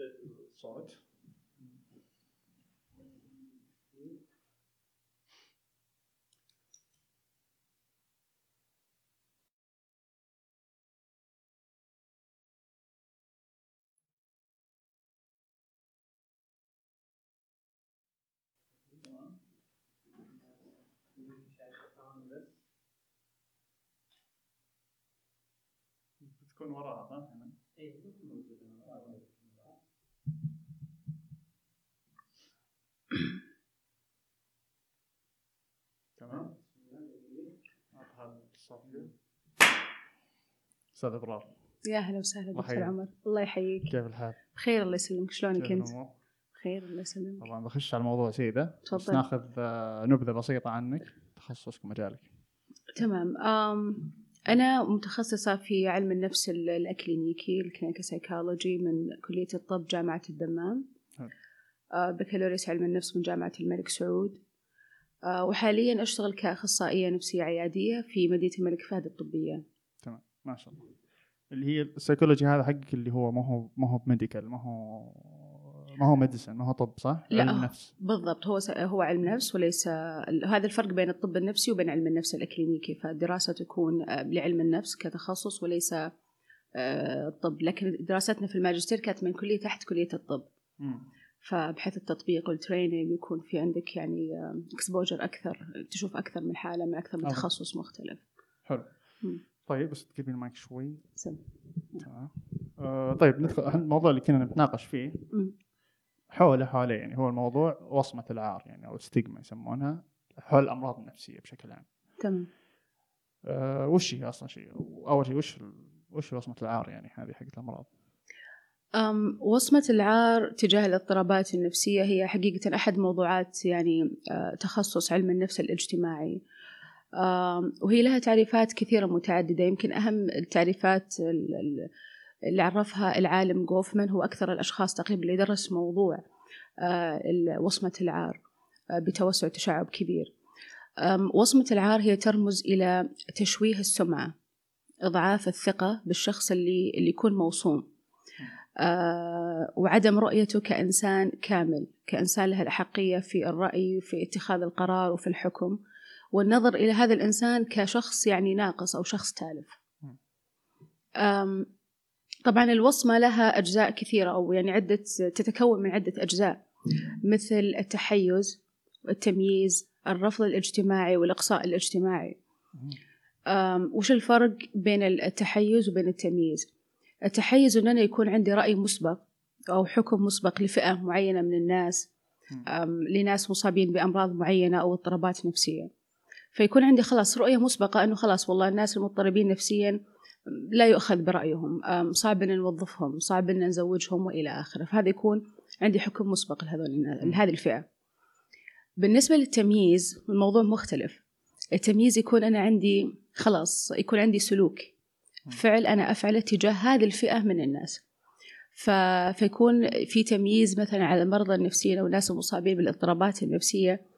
الصوت تكون وراها صح؟ تمام أستاذ إبرار. يا أهلا وسهلا دكتور. عمر. الله يحييك. كيف الحال؟ بخير الله يسلمك. شلونك أنت؟ بخير الله يسلمك. طبعا بخش على الموضوع سيدة بس تفضل. ناخذ آه، نبذة بسيطة عنك تخصصك ومجالك تمام. أم أنا متخصصة في علم النفس ال- الأكلينيكي ال clinical psychology من كلية الطب جامعة الدمام. آه، بكالوريوس علم النفس من جامعة الملك سعود. آه، وحاليا أشتغل كأخصائية نفسية عيادية في مدينة الملك فهد الطبية. ما شاء الله اللي هي السيكولوجي هذا حقك اللي هو ما هو ما هو medical ما هو ما هو medicine ما هو طب صح؟ لا، علم نفس بالضبط هو س- هو علم نفس وليس هذا الفرق بين الطب النفسي وبين علم النفس الأكلينيكي فالدراسة تكون آه، لعلم النفس كتخصص وليس آه، الطب لكن دراستنا في الماجستير كانت من كلية تحت كلية الطب مم. فبحيث التطبيق وال training يكون في عندك يعني exposure أكثر تشوف أكثر من حالة من أكثر من. تخصص مختلف حلو مم. طيب بس تقربين المايك شوي. سم. تمام. آه طيب ندخل الموضوع اللي كنا نتناقش فيه. حوله حواليه يعني هو الموضوع وصمة العار يعني أو ستيغما يسمونها حول الأمراض النفسية بشكل عام. تمام. آه وش هي أصلا شيء؟ أول شيء وش وش وصمة العار يعني هذه حقت الأمراض؟ أم وصمة العار تجاه الاضطرابات النفسية هي حقيقة أحد موضوعات يعني آه، تخصص علم النفس الاجتماعي. وهي لها تعريفات كثيرة متعددة. يمكن أهم التعريفات ال- ال- اللي عرفها العالم جوفمان هو أكثر الأشخاص تقريبا اللي درس موضوع آه، وصمة العار آه، بتوسع تشعب كبير. وصمة العار هي ترمز إلى تشويه السمعة إضعاف الثقة بالشخص اللي اللي يكون موصوم. آه، وعدم رؤيته كإنسان كامل كإنسان له الأحقية في الرأي في اتخاذ القرار وفي الحكم. والنظر إلى هذا الإنسان كشخص يعني ناقص أو شخص تالف. طبعا الوصمة لها أجزاء كثيرة أو يعني عدة تتكون من عدة أجزاء. مثل التحيز التمييز الرفض الاجتماعي والإقصاء الاجتماعي. وش الفرق بين التحيز وبين التمييز؟ التحيز أن أنا يكون عندي رأي مسبق أو حكم مسبق لفئة معينة من الناس. لناس مصابين بأمراض معينة أو اضطرابات نفسية. فيكون عندي خلاص رؤية مسبقة أنه خلاص والله الناس المضطربين نفسيا لا يؤخذ برأيهم صعب أن نوظفهم صعب أن نزوجهم وإلى آخره. فهذا يكون عندي حكم مسبق لهذول لهذه الفئة. بالنسبة للتمييز الموضوع مختلف. التمييز يكون أنا عندي خلاص يكون عندي سلوك. فعل أنا أفعله تجاه هذه الفئة من الناس. ف... فيكون في تمييز مثلا على المرضى النفسيين أو الناس المصابين بالإضطرابات النفسية.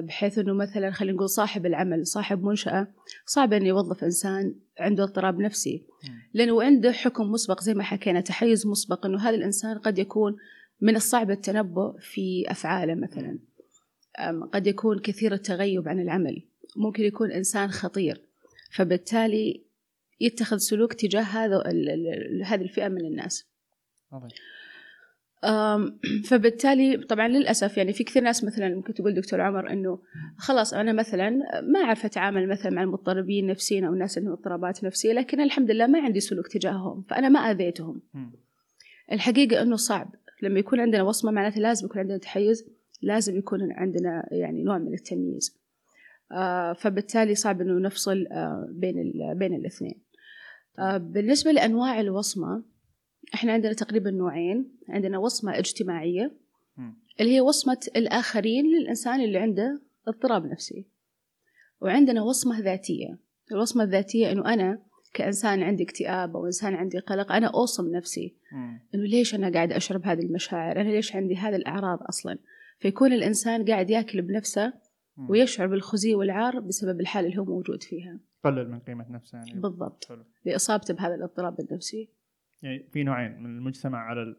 بحيث أنه مثلا خلينا نقول صاحب العمل صاحب منشأة صعب أن يوظف إنسان عنده اضطراب نفسي. لأنه عنده حكم مسبق زي ما حكينا تحيز مسبق أنه هذا الإنسان قد يكون من الصعب التنبؤ في أفعاله مثلا. أم، قد يكون كثير التغيب عن العمل. ممكن يكون إنسان خطير. فبالتالي يتخذ سلوك تجاه هذا هذه الفئة من الناس. فبالتالي طبعا للأسف يعني في كثير ناس مثلا ممكن تقول دكتور عمر أنه خلاص أنا مثلا ما أعرف أتعامل مثلا مع المضطربين نفسيا أو الناس اللي عندهم اضطرابات نفسية لكن الحمد لله ما عندي سلوك تجاههم فأنا ما أذيتهم. مم. الحقيقة أنه صعب. لما يكون عندنا وصمة معناته لازم يكون عندنا تحيز لازم يكون عندنا يعني نوع من التمييز. آه فبالتالي صعب أنه نفصل آه بين بين الاثنين. آه بالنسبة لأنواع إحنا عندنا تقريبا نوعين. عندنا وصمة اجتماعية. اللي هي وصمة الآخرين للإنسان اللي عنده اضطراب نفسي. وعندنا وصمة ذاتية. الوصمة الذاتية أنه أنا كإنسان عندي اكتئاب أو إنسان عندي قلق أنا أوصم نفسي. إنه ليش أنا قاعد أشرب هذه المشاعر؟ أنا ليش عندي هذه الأعراض أصلا؟ فيكون الإنسان قاعد يأكل بنفسه. ويشعر بالخزي والعار بسبب الحالة اللي هو موجود فيها. قلل من قيمة نفسه يعني. بالضبط. حلو. لإصابته بهذا الاضطراب النفسي. يعني في نوعين من المجتمع على ال-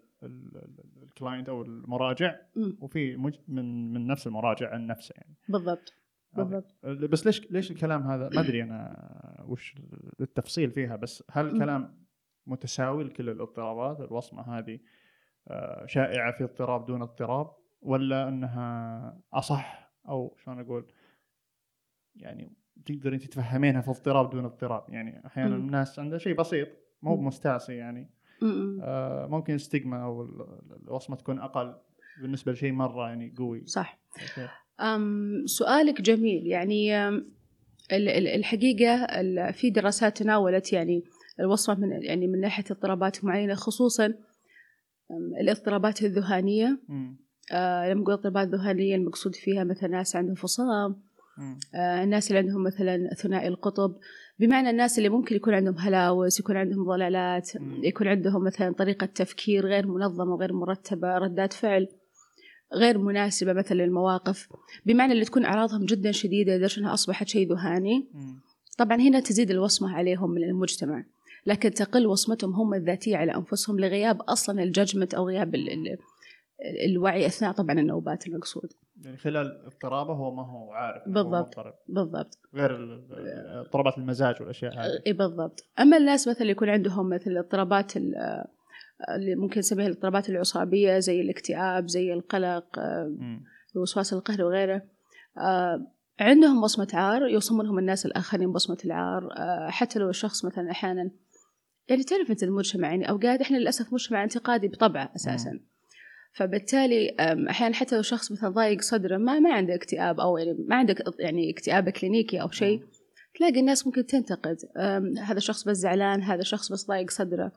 الكلاينت أو المراجع. وفي مج- من من نفس المراجع عن نفسه يعني. بالضبط بالضبط. بس ليش ليش الكلام هذا؟ ما أدري أنا وش التفصيل فيها بس هل. الكلام متساوي لكل الاضطرابات؟ الوصمة هذه آه، شائعة في اضطراب دون اضطراب ولا أنها أصح؟ أو شلون أقول؟ يعني تقدر انت تتفهمينها في اضطراب دون اضطراب يعني أحيانا. الناس عندها شيء بسيط مو مم. بمستعصي يعني. آه، ممكن الستيغما أو ال- ال- الوصمة تكون أقل بالنسبة لشيء مرة يعني قوي صح. أم سؤالك جميل يعني أم، ال- ال- الحقيقة ال- في دراسات تناولت يعني الوصمة من يعني من ناحية اضطرابات معينة خصوصا الاضطرابات الذهانية. آه، لما نقول اضطرابات ذهانية المقصود فيها مثلا ناس عندهم فصام. آه، الناس اللي عندهم مثلا ثنائي القطب بمعنى الناس اللي ممكن يكون عندهم هلاوس يكون عندهم ضلالات. يكون عندهم مثلا طريقة تفكير غير منظمة وغير مرتبة ردات فعل غير مناسبة مثلا للمواقف بمعنى اللي تكون أعراضهم جدا شديدة لدرجة أنها أصبحت شيء ذهاني. طبعا هنا تزيد الوصمة عليهم من المجتمع لكن تقل وصمتهم هم الذاتية على أنفسهم لغياب أصلا الججمنت أو غياب ال ال الوعي أثناء طبعا النوبات المقصود يعني خلال اضطرابه هو ما هو عارف هو بالضبط. مضطرب. بالضبط. غير اضطرابات المزاج والأشياء هذه. اي بالضبط. أما الناس مثلا يكون عندهم مثل الاضطرابات ال- اللي ممكن نسميها الاضطرابات العصابية زي الاكتئاب زي القلق. الوسواس القهري وغيره آه، عندهم بصمة عار يوصمونهم الناس الآخرين بصمة العار. آه، حتى لو الشخص مثلا أحيانا يعني تعرف أنت المجتمع يعني أوقات إحنا للأسف مجتمع انتقادي بطبعه أساسا. فبالتالي آم، أحيانا حتى لو شخص مثلا ضايق صدره ما ما عنده اكتئاب أو يعني ما عنده يعني اكتئاب كلينيكي أو شيء تلاقي الناس ممكن تنتقد هذا الشخص بس زعلان هذا الشخص بس ضايق صدره.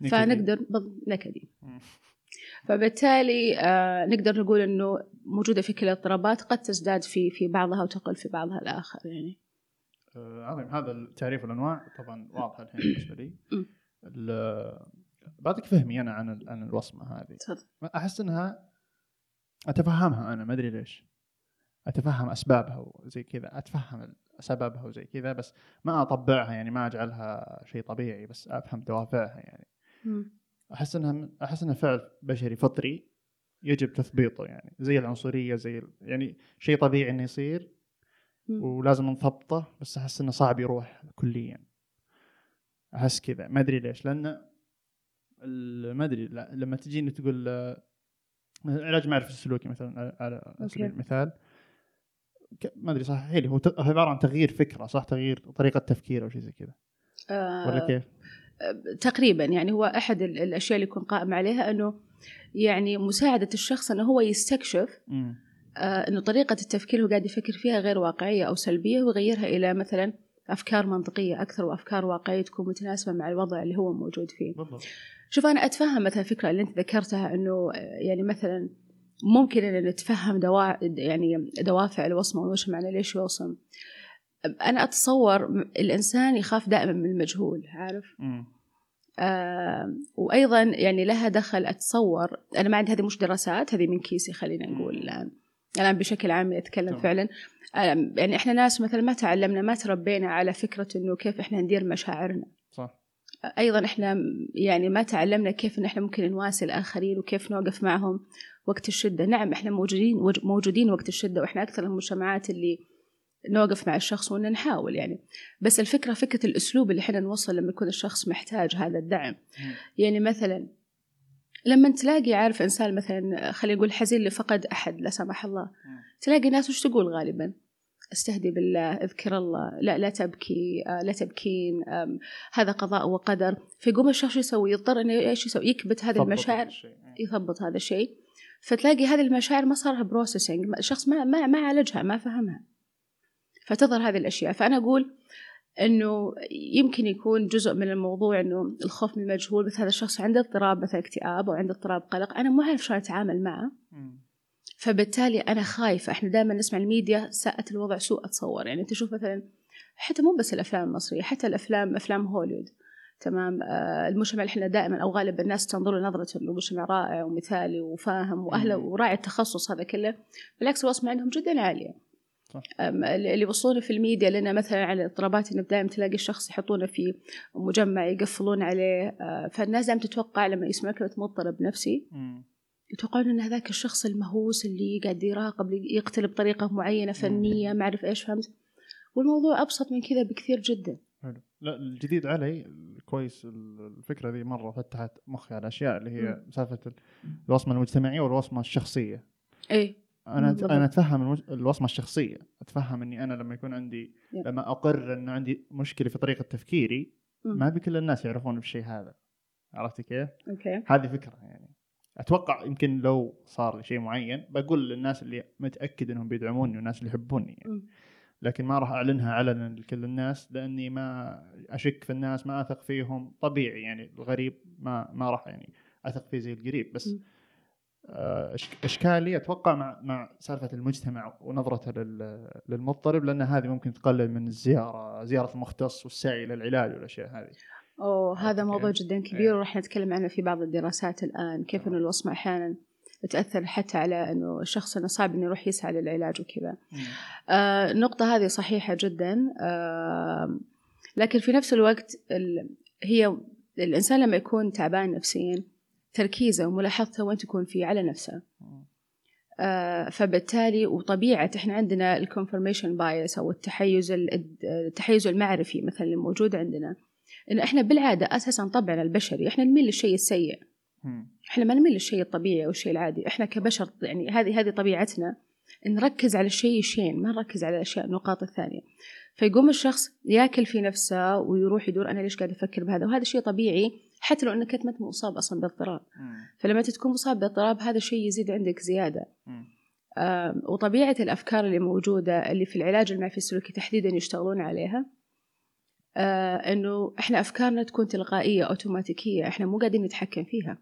نكدي. فنقدر نكدي. فبالتالي نقدر نقول إنه موجودة في كل الاضطرابات قد تزداد في في بعضها وتقل في بعضها الآخر يعني. آه، عظيم. هذا التعريف والأنواع طبعا واضحة الحين بالنسبة لي. بعطيك فهمي أنا عن عن الوصمة هذه. تفضل. أحس إنها أتفهمها أنا ما أدري ليش. أتفهم أسبابها وزي كذا أتفهم سببها وزي كذا بس ما أطبعها يعني ما أجعلها شيء طبيعي بس أفهم دوافعها يعني. أحس إنها أحس إنها فعل بشري فطري يجب تثبيطه يعني. زي العنصرية زي ال- يعني شيء طبيعي إنه يصير. ولازم نضبطه بس أحس إنه صعب يروح كليا. أحس كذا ما أدري ليش لأن ال- ما أدري لما تجيني تقول آه، علاج معرفي السلوكي مثلا على سبيل. المثال ما أدري صح هي هو عبارة عن تغيير فكرة صح تغيير طريقة تفكير أو شيء زي كذا آه ولا كيف؟ تقريبا يعني هو أحد ال- الأشياء اللي يكون قائم عليها إنه يعني مساعدة الشخص إنه هو يستكشف. آه إنه طريقة التفكير هو قاعد يفكر فيها غير واقعية أو سلبية ويغيرها إلى مثلا أفكار منطقية أكثر وأفكار واقعية تكون متناسبة مع الوضع اللي هو موجود فيه. بالضبط. شوف أنا أتفهم مثلا الفكرة اللي أنت ذكرتها إنه يعني مثلا ممكن إن نتفهم دوا يعني دوافع الوصمة والمجتمع ليش يوصم. أنا أتصور الإنسان يخاف دائما من المجهول عارف؟ مم. آه وأيضا يعني لها دخل أتصور. أنا ما عندي هذه مش دراسات هذه من كيسي خلينا نقول مم. الآن. الآن بشكل عام أتكلم تمام. فعلا. آه يعني إحنا ناس مثلا ما تعلمنا ما تربينا على فكرة إنه كيف إحنا ندير مشاعرنا. صح. أيضا إحنا يعني ما تعلمنا كيف إن إحنا ممكن نواسي الآخرين وكيف نوقف معهم وقت الشدة. نعم إحنا موجودين وج- موجودين وقت الشدة وإحنا أكثر المجتمعات اللي نوقف مع الشخص وإن نحاول يعني. بس الفكرة فكرة الأسلوب اللي إحنا نوصل لما يكون الشخص محتاج هذا الدعم. يعني مثلا لما تلاقي عارف إنسان مثلا خلينا نقول حزين لفقد أحد لا سمح الله. تلاقي ناس وش تقول غالبا؟ استهدي بالله أذكر الله لا لا تبكي آه، لا تبكين هذا قضاء وقدر. فيقوم الشخص يسوي يضطر إنه إيش يسوي؟ يكبت هذه المشاعر. مم. يثبط هذا الشيء. فتلاقي هذه المشاعر ما صار لها بروسيسنج الشخص ما ما ما عالجها ما فهمها. فتظهر هذه الأشياء. فأنا أقول إنه يمكن يكون جزء من الموضوع إنه الخوف من المجهول مثل هذا الشخص عنده اضطراب مثلا اكتئاب أو عنده اضطراب قلق أنا ما أعرف شلون أتعامل معه. فبالتالي أنا خايفة إحنا دائما نسمع الميديا ساءت الوضع سوء أتصور. يعني تشوف مثلا حتى مو بس الأفلام المصرية حتى الأفلام أفلام هوليوود تمام؟ آه المجتمع اللي إحنا دائما أو غالب الناس تنظر له نظرة إنه مجتمع رائع ومثالي وفاهم وأهله. وراعي التخصص هذا كله. بالعكس الوصمه عندهم جدا عالية. اللي يوصلونه في الميديا لنا مثلا على الاضطرابات إنه دائما تلاقي الشخص يحطونه في مجمع يقفلون عليه آه، فالناس دائما تتوقع لما يسمع كلمة مضطرب نفسي. يتوقعون إن هذاك الشخص المهووس اللي قاعد يراقب يقتل بطريقة معينة فنية ما أعرف إيش فهمت؟ والموضوع أبسط من كذا بكثير جدا. حلو. لا الجديد علي كويس الفكرة ذي مرة فتحت مخي على أشياء اللي هي. سالفة الوصمة المجتمعية والوصمة الشخصية. اي أنا بالضبط. أنا أتفهم المج- الوصمة الشخصية أتفهم إني أنا لما يكون عندي يب. لما اقر انه عندي مشكلة في طريقة تفكيري مم. ما بكل الناس يعرفون بالشيء هذا عرفتي كيف؟ أوكي هذه فكرة يعني أتوقع يمكن لو صار لي شيء معين بقول للناس اللي متأكد إنهم بيدعموني والناس اللي يحبوني يعني. لكن ما راح أعلنها علنا لكل الناس لأني ما أشك في الناس ما أثق فيهم طبيعي يعني الغريب ما ما راح يعني أثق فيه زي القريب بس مم. آه، إشكالي أتوقع مع مع سالفة المجتمع ونظرته لل- للمضطرب لأن هذه ممكن تقلل من الزيارة زيارة المختص والسعي للعلاج والأشياء هذه أوه هذا موضوع؟ جدا كبير إيه. وراح نتكلم عنه في بعض الدراسات الآن كيف أنه الوصمة أحيانا تأثر حتى على أنه الشخص أنه صعب أنه يروح يسعى للعلاج وكذا آه النقطة هذه صحيحة جدا آه لكن في نفس الوقت ال... هي الإنسان لما يكون تعبان نفسيا تركيزه وملاحظته وين تكون فيه على نفسه. آه، فبالتالي وطبيعة إحنا عندنا ال confirmation bias أو التحيز ال- التحيز المعرفي مثلا الموجود عندنا. انه إحنا بالعادة أساسا طبعنا البشري إحنا نميل للشيء السيء. إحنا ما نميل للشيء الطبيعي أو الشيء العادي. إحنا كبشر يعني هذه هذه طبيعتنا. نركز على الشيء الشين ما نركز على الأشياء النقاط الثانية. فيقوم الشخص ياكل في نفسه ويروح يدور أنا ليش قاعد أفكر بهذا؟ وهذا شيء طبيعي. حتى لو أنك انت ما مصاب أصلا باضطراب. فلما تكون مصاب باضطراب هذا الشيء يزيد عندك زيادة وطبيعة الأفكار اللي موجودة اللي في العلاج المعرفي السلوكي تحديدا يشتغلون عليها آه، إنه إحنا أفكارنا تكون تلقائية أوتوماتيكية إحنا مو قاعدين نتحكم فيها.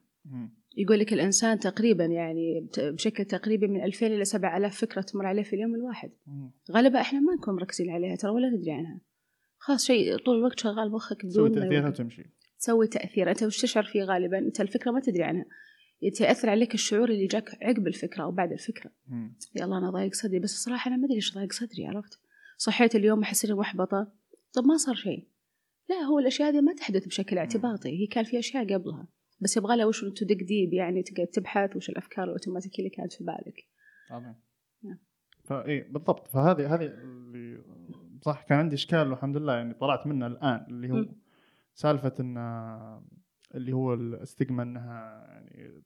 يقول لك الإنسان تقريبا يعني بشكل تقريبي من 2000 إلى 7000 فكرة تمر عليه في اليوم الواحد. غالبا إحنا ما نكون مركزين عليها ترى ولا ندري عنها خلاص شيء طول الوقت شغال مخك تسوي بدون ما تأثيرها. وتمشي تسوي تأثير. أنت وش تشعر فيه غالبا؟ أنت الفكرة ما تدري عنها. يتأثر عليك الشعور اللي جاك عقب الفكرة أو بعد الفكرة. يلا أنا ضايق صدري. بس الصراحه أنا ما أدري إيش ضايق صدري عرفت؟ صحيت اليوم أحس إني محبطة. طب ما صار شيء. لا هو الأشياء هذه ما تحدث بشكل اعتباطي. هي كان في أشياء قبلها. بس يبغى لها وش تدق deep يعني تقعد تبحث وش الأفكار الاوتوماتيكية اللي كانت في بالك. عظيم نعم. ف إي بالضبط. فهذه هذه اللي صح كان عندي إشكال والحمد لله يعني طلعت منه الآن اللي هو مم. سالفة إن اللي هو ال stigma إنها يعني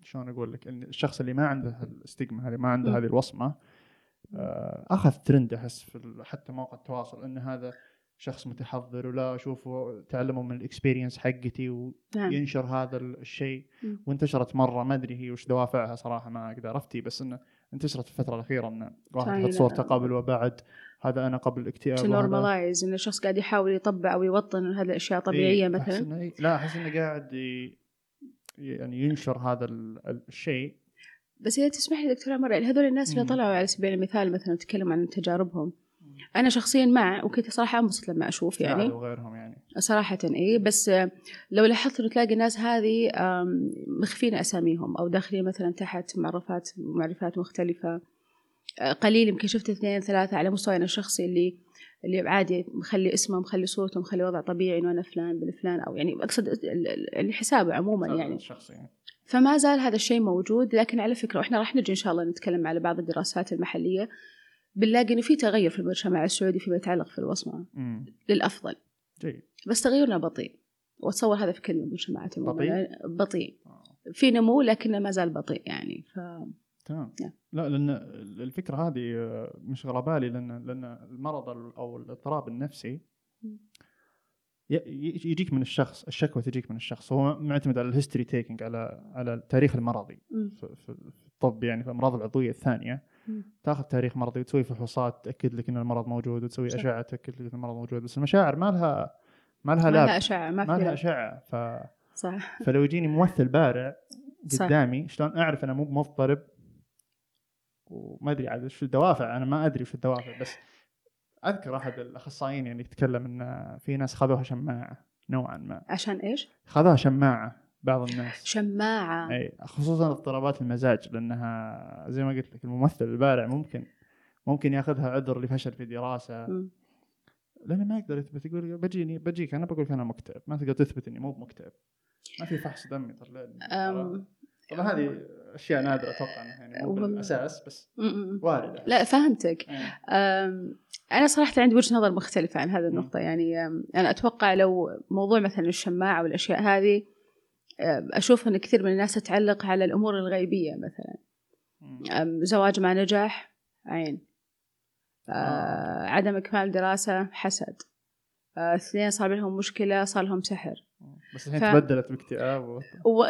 شلون أقول لك إن الشخص اللي ما عنده ال stigma هذه ما عنده. هذه الوصمة آه، أخذ ترند أحس في حتى مواقع التواصل إن هذا شخص متحضر ولا شوفوا تعلموا من ال experience حقتي نعم وينشر هذا الشيء. وانتشرت مرة ما أدري هي وش دوافعها صراحة ما أقدر أفتي بس إنه انتشرت في الفترة الأخيرة انه واحد فعلا. يحط صورته قبل وبعد هذا أنا قبل الاكتئاب normalize ان الشخص قاعد يحاول يطبع أو يوطن هذه اشياء طبيعية إيه، أحس مثلا. إنه إيه، لا أحس إنه قاعد ي- يعني ينشر هذا ال- ال- الشيء. بس إذا تسمح لي دكتور عمر يعني هذول الناس اللي. طلعوا على سبيل المثال مثلا تكلموا عن تجاربهم. أنا شخصيا مع وكنت صراحة أنبسط لما أشوف يعني. وغيرهم يعني. صراحة إيه بس لو لاحظت إنه تلاقي الناس هذه مخفين أساميهم أو داخلين مثلا تحت معرفات معرفات مختلفة. آه، قليل يمكن شفت اثنين ثلاثة على مستوى أنا الشخصي اللي اللي عادي مخلي اسمه مخلي صورته مخلي وضع طبيعي إنه أنا فلان بن فلان أو يعني أقصد ال- ال- اللي حسابه عموما يعني. يعني. فما زال هذا الشيء موجود لكن على فكرة وإحنا راح نجي إن شاء الله نتكلم على بعض الدراسات المحلية. بنلاقي إنه في تغير في المجتمع السعودي فيما يتعلق في الوصمة. أمم، للأفضل. جيد. بس تغيرنا بطيء. وأتصور هذا في كل المجتمعات. بطيء؟ بطيء. آه. في نمو لكنه ما زال بطيء يعني. ف تمام. لا لأن الفكرة هذه آه، مشغله بالي لأن لأن المرض ال- أو الاضطراب النفسي يجيك من الشخص الشكوى تجيك من الشخص. هو معتمد على ال history taking على على التاريخ المرضي. في, الطب يعني في الامراض العضوية الثانية. تاخذ تاريخ مرضي وتسوي فحوصات تأكد لك إن المرض موجود وتسوي. أشعة تأكد لك إن المرض موجود. بس المشاعر ما لها ما لها ما لها أشعة ما, ما لها أشعة. ف... صح. فلو يجيني ممثل بارع. قدامي شلون أعرف أنا مو مضطرب؟ وما أدري عاد وش الدوافع أنا ما أدري وش الدوافع بس أذكر أحد الأخصائيين يعني يتكلم إن في ناس خذوها شماعة نوعا ما. عشان إيش؟ خذوها شماعة بعض الناس. شماعة. إي خصوصا اضطرابات المزاج لأنها زي ما قلت لك الممثل البارع ممكن ممكن ياخذها عذر لفشل في دراسة. لأنه ما يقدر يثبت يقول بجيني بجيك أنا بقول لك أنا مكتئب. ما تقدر تثبت إني مو بمكتئب ما في فحص دمي طلع طبعا هذه أشياء نادرة أتوقع إنها يعني مو. بالأساس بس. وارده لا فهمتك إيه. أم، أنا صراحة عندي وجهة نظر مختلفة عن هذه النقطة يعني أم، أنا أتوقع لو موضوع مثلا الشماعة والأشياء هذه أم، أشوف أن كثير من الناس تعلق على الأمور الغيبية مثلا زواج مع نجاح عين آه، آه. عدم إكمال دراسة حسد آه، اثنين صار بينهم مشكلة صار لهم سحر بس الحين ف- تبدلت باكتئاب و... و...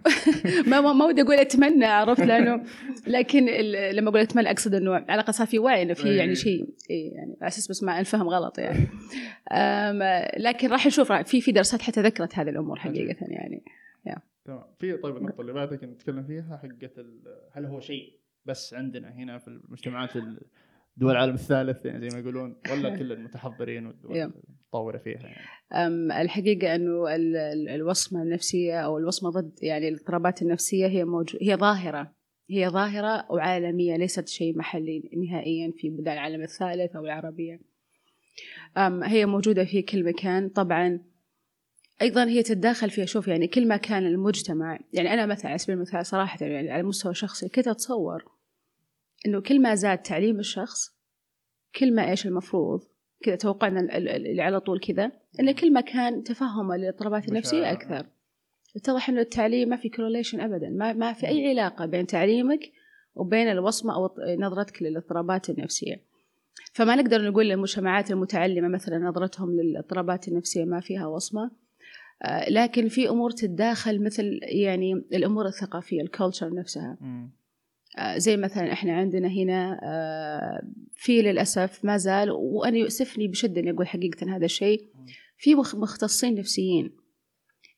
ما ما ودي أقول أتمنى عرفت؟ لأنه لكن ال- لما أقول أتمنى أقصد إنه على الأقل صار في وعي إنه في إيه. يعني شيء إيه يعني على أساس بس ما انفهم غلط يعني. أم لكن راح نشوف في في دراسات حتى ذكرت هذه الأمور حقيقة يعني. تمام. في طيب النقطة اللي بعدك نتكلم فيها ال- هل هو شيء بس عندنا هنا في المجتمعات ال- دول العالم الثالث يعني زي ما يقولون ولا كل المتحضرين والدول. المتطوره فيها يعني. الحقيقة إنه ال- ال- الوصمة النفسية أو الوصمة ضد يعني الاضطرابات النفسية هي موجود هي ظاهرة. هي ظاهرة وعالمية ليست شيء محلي نهائيا في بلدان العالم الثالث أو العربية. أم هي موجودة في كل مكان. طبعا أيضا هي تتداخل فيها شوف يعني كل ما كان المجتمع يعني أنا مثلا على سبيل المثال صراحة يعني على مستوى شخصي كنت أتصور إنه كل ما زاد تعليم الشخص كل ما إيش المفروض كذا توقعنا ال- ال- اللي على طول كذا إن كل ما كان تفهمه للاضطرابات النفسية مشاعر. أكثر اتضح إنه التعليم ما في correlation أبدا ما, ما في أي علاقة بين تعليمك وبين الوصمة أو نظرتك للاضطرابات النفسية فما نقدر نقول للمجتمعات المتعلمة مثلا نظرتهم للاضطرابات النفسية ما فيها وصمة آه، لكن في أمور تتداخل مثل يعني الأمور الثقافية ال culture نفسها مم. آه، زي مثلا إحنا عندنا هنا آه، في للأسف ما زال وأنا يؤسفني بشدة إني أقول حقيقة هذا الشيء. في مخ- مختصين نفسيين.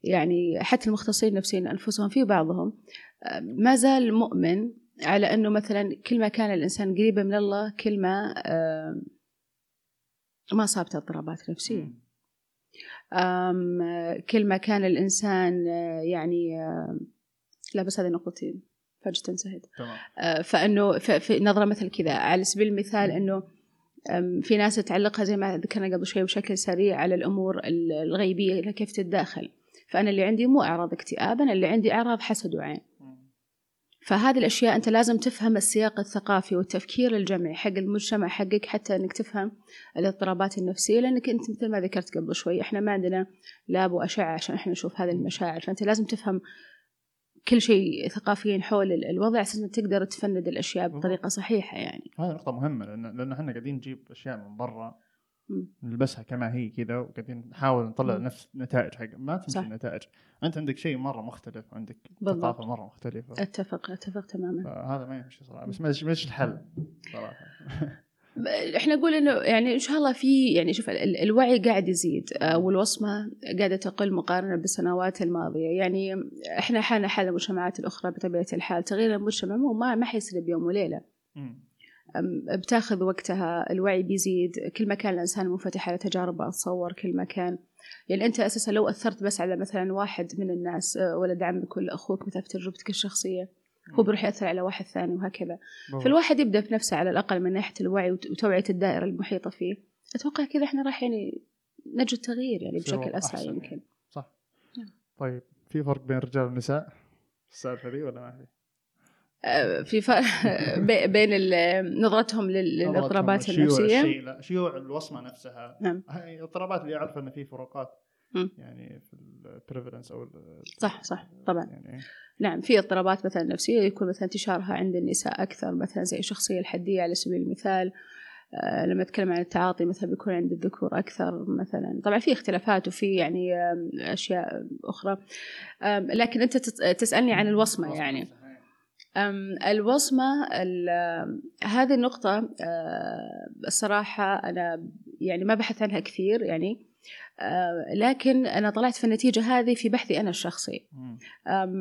يعني حتى المختصين النفسيين أنفسهم في بعضهم آه، ما زال مؤمن على أنه مثلا كل ما كان الإنسان قريبا من الله كل ما ما صابته اضطرابات. أم كل ما كان الإنسان آه، يعني لا بس هذه نقطتين. فجأة انتهت آه، فإنه في نظرة مثل كذا. على سبيل المثال إنه في ناس تعلقها زي ما ذكرنا قبل شوي بشكل سريع على الأمور ال- الغيبية كيف تتداخل. فأنا اللي عندي مو أعراض اكتئاب أنا اللي عندي أعراض حسد وعين. فهذه الأشياء أنت لازم تفهم السياق الثقافي والتفكير الجمعي حق المجتمع حقك حتى إنك تفهم الاضطرابات النفسية. لأنك أنت مثل ما ذكرت قبل شوي إحنا ما عندنا لاب وأشعة عشان إحنا نشوف هذه المشاعر. فأنت لازم تفهم كل شيء ثقافيا حول ال- الوضع عشان تقدر تفند الأشياء بطريقة صحيحة يعني هذه نقطة مهمة لأن لأن إحنا قاعدين نجيب أشياء من برا. نلبسها كما هي كذا وقاعدين نحاول نطلع مم. نفس نتائج حق ما تمشي. النتائج أنت عندك شيء مرة مختلف عندك بالضبط. ثقافة مرة مختلفة اتفق أتفق تماما فهذا ما يمشي صراحة بس ما إيش الحل صراحة إحنا نقول إنه يعني إن شاء الله في يعني شوف ال- ال- الوعي قاعد يزيد آه، والوصمة قاعدة تقل مقارنة بالسنوات الماضية. يعني إحنا حالنا حال المجتمعات الأخرى بطبيعة الحال تغيير المجتمع مو ما ما حيصير بيوم وليلة. بتاخذ وقتها الوعي بيزيد كل ما كان الإنسان منفتح على تجاربه أتصور كل ما كان يعني أنت أساسا لو أثرت بس على مثلا واحد من الناس آه، ولد عمك ولا أخوك مثلا في تجربتك الشخصية هو بيروح يأثر على واحد ثاني وهكذا. فالواحد يبدأ بنفسه على الأقل من ناحية الوعي وت- وتوعية الدائرة المحيطة فيه. أتوقع كذا إحنا راح يعني نجد تغيير يعني بشكل أسرع أحسن يمكن. يعني. صح. نعم. طيب في فرق بين الرجال والنساء في السالفة ي ولا ما في؟ آه، في فرق بي- بين نظرتهم لل- للاضطرابات النفسية. شيوع الوصمة نفسها. نعم. هاي الاضطرابات اللي أعرف أن في فروقات. يعني في البريفلنس ال- صح صح طبعا. يعني نعم في اضطرابات مثلا نفسية يكون مثلا انتشارها عند النساء أكثر مثلا زي الشخصيه الحدية على سبيل المثال. آه، لما نتكلم عن التعاطي مثلا بيكون عند الذكور أكثر مثلا. طبعا في اختلافات وفي يعني أخرى. آم، لكن أنت تت- تسألني عن الوصمة يعني. الوصمة هذه النقطة آه، الصراحة أنا يعني ما بحث عنها كثير يعني. لكن أنا طلعت في النتيجة هذه في بحثي أنا الشخصي.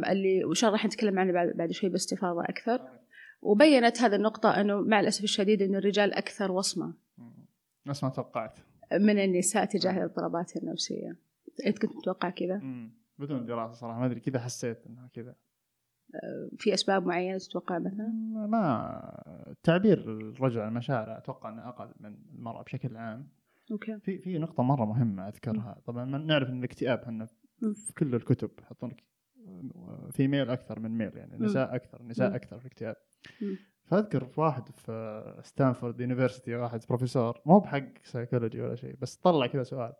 اللي وإن شاء الله راح نتكلم عنه بعد, بعد شوي باستفاضة أكثر. وبينت هذه النقطة أنه مع الأسف الشديد أن الرجال أكثر وصمة. مم. نفس ما توقعت. من النساء تجاه الاضطرابات النفسية. أنت كنت متوقع كذا؟ بدون دراسة صراحة ما أدري كذا حسيت إنها كذا. آه، في أسباب معينة تتوقع مثلا؟ ما تعبير الرجل عن مشاعره أتوقع إنه أقل من المرأة بشكل عام. okay في في نقطة مرة مهمة أذكرها طبعا ما نعرف إن الاكتئاب إحنا. في كل الكتب يحطون لك female أكثر من male يعني نساء أكثر نساء. أكثر في الاكتئاب. فأذكر في واحد في ستانفورد university واحد بروفيسور مو بحق سايكولوجي ولا شيء بس طلع كذا سؤال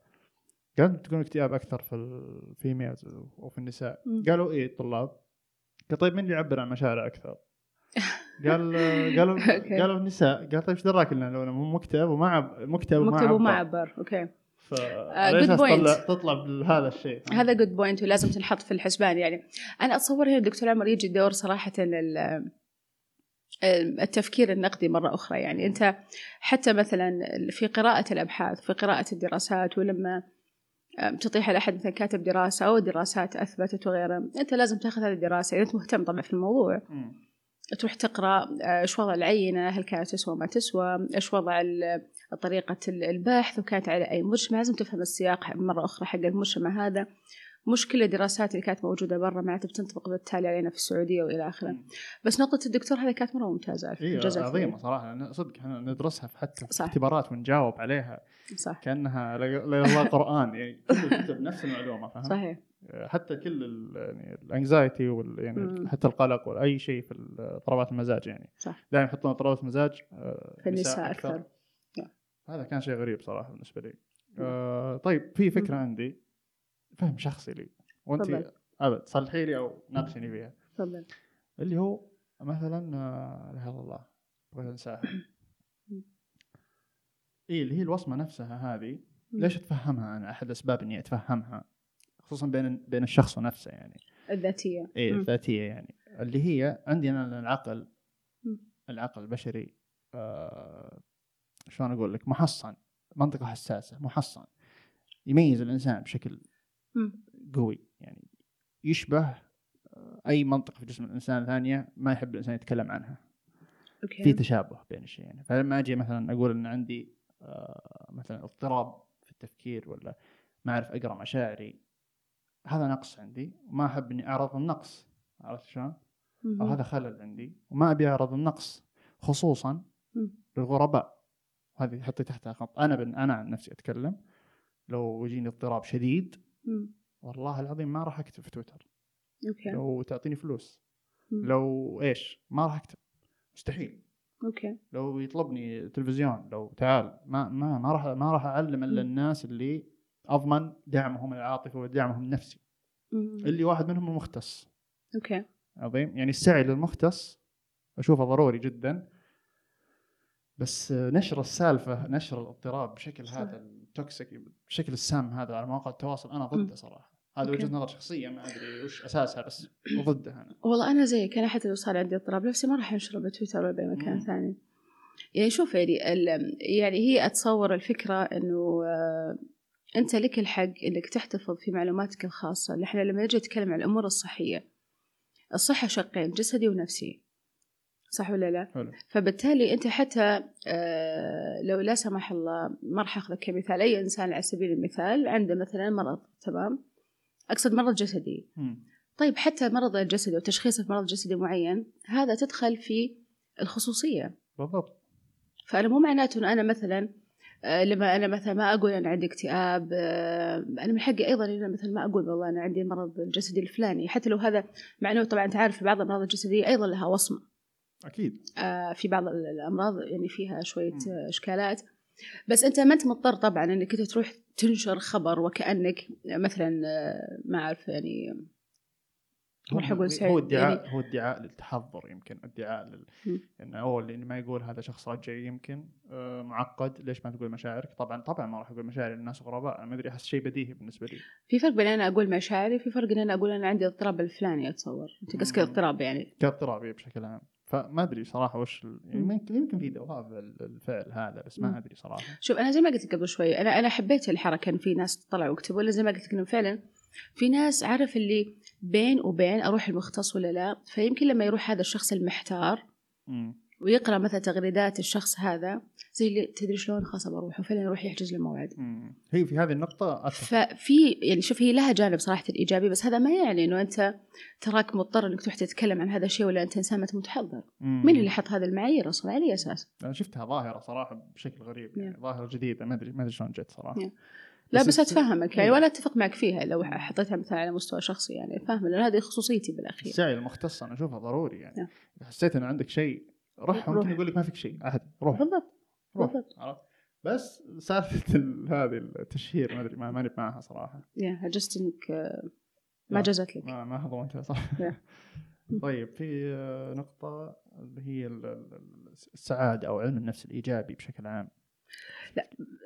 قال تكون اكتئاب أكثر في ال females وفي النساء. قالوا إيه الطلاب قال طيب مين اللي يعبر عن مشاعره أكثر؟ قال قالوا. قالوا النساء قال طيب إيش دراك ان لو مو مكتئب وما عب مكتئب وما مكتوب وما عبر. okay. آه، ليش good point. تطلع تطلع بهذا الشيء؟ هذا good point ولازم تنحط في الحسبان يعني. أنا أتصور هنا الدكتور عمر يجي دور صراحة ال- التفكير النقدي مرة أخرى يعني. أنت حتى مثلا في قراءة الأبحاث في قراءة الدراسات ولما تطيح على أحد مثلا كاتب دراسة أو دراسات أثبتت وغيرها أنت لازم تأخذ هذه الدراسة. إذا أنت مهتم طبعا في الموضوع. مم. تروح تقرأ آه، إيش وضع العينة هل كانت تسوى ما تسوى إيش وضع ال- البحث وكانت على أي مجتمع لازم تفهم السياق مرة أخرى حق المجتمع هذا. مش كل الدراسات اللي كانت موجودة برا معناتها بتنطبق بالتالي علينا في السعودية وإلى آخره. بس نقطة الدكتور هذه كانت مرة ممتازة الله عظيمة صراحة صدق إحنا ندرسها في حتى في صح. اختبارات ونجاوب عليها صح كأنها لا الله قرآن يعني الكتب نفس المعلومة فاهم؟ صحيح حتى كل يعني الانكزايتي وال يعني مم. حتى القلق ولا أي شيء في اضطرابات المزاج يعني صح دائما يحطون اضطرابات المزاج آه، في النساء أكثر. نعم. هذا كان شيء غريب صراحة بالنسبة لي آه طيب في فكرة مم. عندي فهم شخصي لي. وانت. أبد صلحي لي أو ناقشني فيها. تفضل. اللي هو مثلا آه، لا إله إلا الله بغيت أنساها. اي اللي هي الوصمة نفسها هذه ليش أتفهمها أنا؟ أحد اسباب إني أتفهمها خصوصا بين بين الشخص ونفسه يعني. الذاتية. مم. الذاتية يعني. اللي هي عندي أنا العقل. العقل البشري آه شلون أقول لك؟ محصن منطقة حساسة محصن. يميز الإنسان بشكل. قوي. يعني يشبه آه، أي منطقة في جسم الإنسان ثانية ما يحب الإنسان يتكلم عنها. في أوكي تشابه بين الشيئين. فلما أجي مثلا أقول إن عندي آه، مثلا اضطراب في التفكير ولا ما أعرف أقرأ مشاعري هذا نقص عندي وما أحب إني أعرض النقص. عرفت شلون؟ أو. هذا خلل عندي وما أبي أعرض النقص خصوصا. للغرباء. هذه حطي تحتها خط. أنا بن أنا عن نفسي أتكلم. لو يجيني اضطراب شديد والله العظيم ما راح أكتب في تويتر. okay. لو تعطيني فلوس. مم. لو إيش؟ ما راح أكتب. مستحيل. okay. لو يطلبني تلفزيون لو تعال. ما ما ما راح ما راح أعلم إلا. الناس اللي أضمن دعمهم العاطفي ودعمهم النفسي. مم. اللي واحد منهم المختص okay. عظيم. يعني السعي للمختص أشوفه ضروري جدا. بس نشر السالفة نشر الاضطراب بشكل صح. هذا ال toxic بشكل السام هذا على مواقع التواصل أنا. ضده صراحة هذا أوكي. وجهة نظر شخصية ما أدري وش أساسها بس ضدها أنا والله أنا زيك أنا حتى لو صار عندي اضطراب نفسي ما راح انشره بتويتر ولا بأي مكان. ثاني يعني شوف يعني ال- يعني هي أتصور الفكرة إنه آه، أنت لك الحق إنك تحتفظ في معلوماتك الخاصة إحنا لما نجي نتكلم عن الأمور الصحية الصحة شقين جسدي ونفسي صح ولا لا؟ حلو. فبالتالي أنت حتى آه، لو لا سمح الله ما راح أخذك كمثال. أي إنسان على سبيل المثال عنده مثلا مرض تمام؟ أقصد مرض جسدي. مم. طيب حتى المرض الجسدي وتشخيصه في مرض جسدي معين هذا تدخل في الخصوصية. بالضبط. فأنا مو معناته أنه أنا مثلا آه، لما أنا مثلا ما أقول أنا عندي اكتئاب آه، أنا من حقي أيضا أنا مثلا ما أقول والله أنا عندي مرض الجسدي الفلاني. حتى لو هذا مع أنه طبعا أنت عارف بعض الأمراض الجسدية أيضا لها وصمة. أكيد. آه، في بعض ال- الأمراض يعني فيها شوية مم. آه، إشكالات. بس أنت ما أنت مضطر طبعا أنك أنت تروح تنشر خبر وكأنك مثلا آه، ما أعرف يعني هو هو ادعاء يعني- هو ادعاء للتحضر يمكن ادعاء لل. انه أول اللي ما يقول هذا شخص رجعي يمكن آه، معقد. ليش ما تقول مشاعرك؟ طبعا طبعا ما راح أقول مشاعري للناس غرباء. أنا ما أدري أحس شيء بديهي بالنسبة لي. في فرق بين أنا أقول مشاعري في فرق إن أنا أقول أنا عندي اضطراب الفلاني أتصور. أنت قصدك. اضطراب يعني. كاضطرابي بشكل عام. فما أدري صراحة وش يعني. يمكن يمكن في ال- الفعل هذا بس. ما أدري صراحة شوف أنا زي ما قلت لك قبل شوي أنا أنا حبيت الحركة ان في ناس تطلع ويكتبوا ولا زي ما قلت لك إنه فعلا في ناس عارف اللي بين وبين أروح المختص ولا لا فيمكن لما يروح هذا الشخص المحتار مم. ويقرأ مثلا تغريدات الشخص هذا زي اللي تدري شلون خلاص بروح وفعلا يروح يحجز لي موعد. هي في هذه النقطة أتفق ففي يعني شوف هي لها جانب صراحة إيجابي بس هذا ما يعني إنه أنت تراك مضطر إنك تروح تتكلم عن هذا الشيء ولا أنت إنسان ما أنت متحضر. مين اللي حط هذه المعايير أصلا على اي أساس؟ أنا شفتها ظاهرة صراحة بشكل غريب يعني ظاهرة جديدة ما أدري ما أدري شلون جت صراحة Yeah. لا بس بس أتفهمك يعني إيه. ولا أتفق معك فيها لو حطيتها مثلا على مستوى شخصي يعني فاهم لأن هذه خصوصيتي بالأخير السعي المختص أنا أشوفها ضروري يعني. إذا حسيت إن عندك شيء روح روح. ممكن يقول لك ما فيك شيء عادي روح. بالضبط روح. عرفت. بس سالفة ال- هذه التشهير ما أدري ما ماني معها صراحة. يا عجزت انك ما لا. جزت لك. ما ما هضمتها صح Yeah. طيب في آه، نقطة اللي هي ال- ال- السعادة أو علم النفس الإيجابي بشكل عام.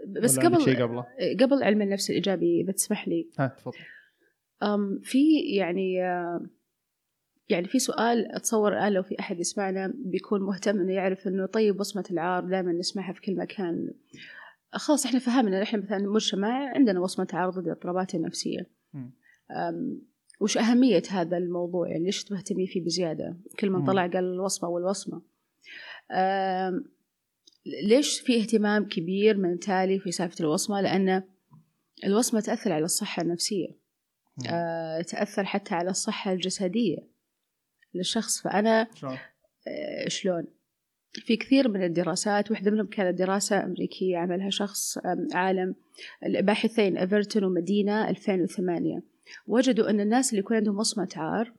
بس ولا عندك قبل شيء قبله؟ قبل علم النفس الإيجابي اذا تسمح لي. ها تفضل. أم في يعني آه، يعني في سؤال اتصور الان لو في أحد يسمعنا بيكون مهتم إنه يعرف إنه طيب وصمه العار دائما نسمعها في كل مكان. خلاص إحنا فهمنا إحنا مثلا مجتمع عندنا وصمه عار ضد الاضطرابات. أم، وش أهمية هذا الموضوع؟ يعني ليش تهتمي فيه بزيادة؟ كل من. طلع قال الوصمة والوصمة. ليش في اهتمام كبير من تالي في سالفة الوصمة؟ لأن الوصمة تأثر على الصحة النفسية. أه، تأثر حتى على الصحة الجسدية. للشخص. فأنا شلون؟ أه، شلون؟ في كثير من الدراسات واحدة منهم كانت دراسة أمريكية عملها شخص عالم الباحثين ايفرتون ومدينة 2008 وجدوا أن الناس اللي يكون عندهم وصمة عار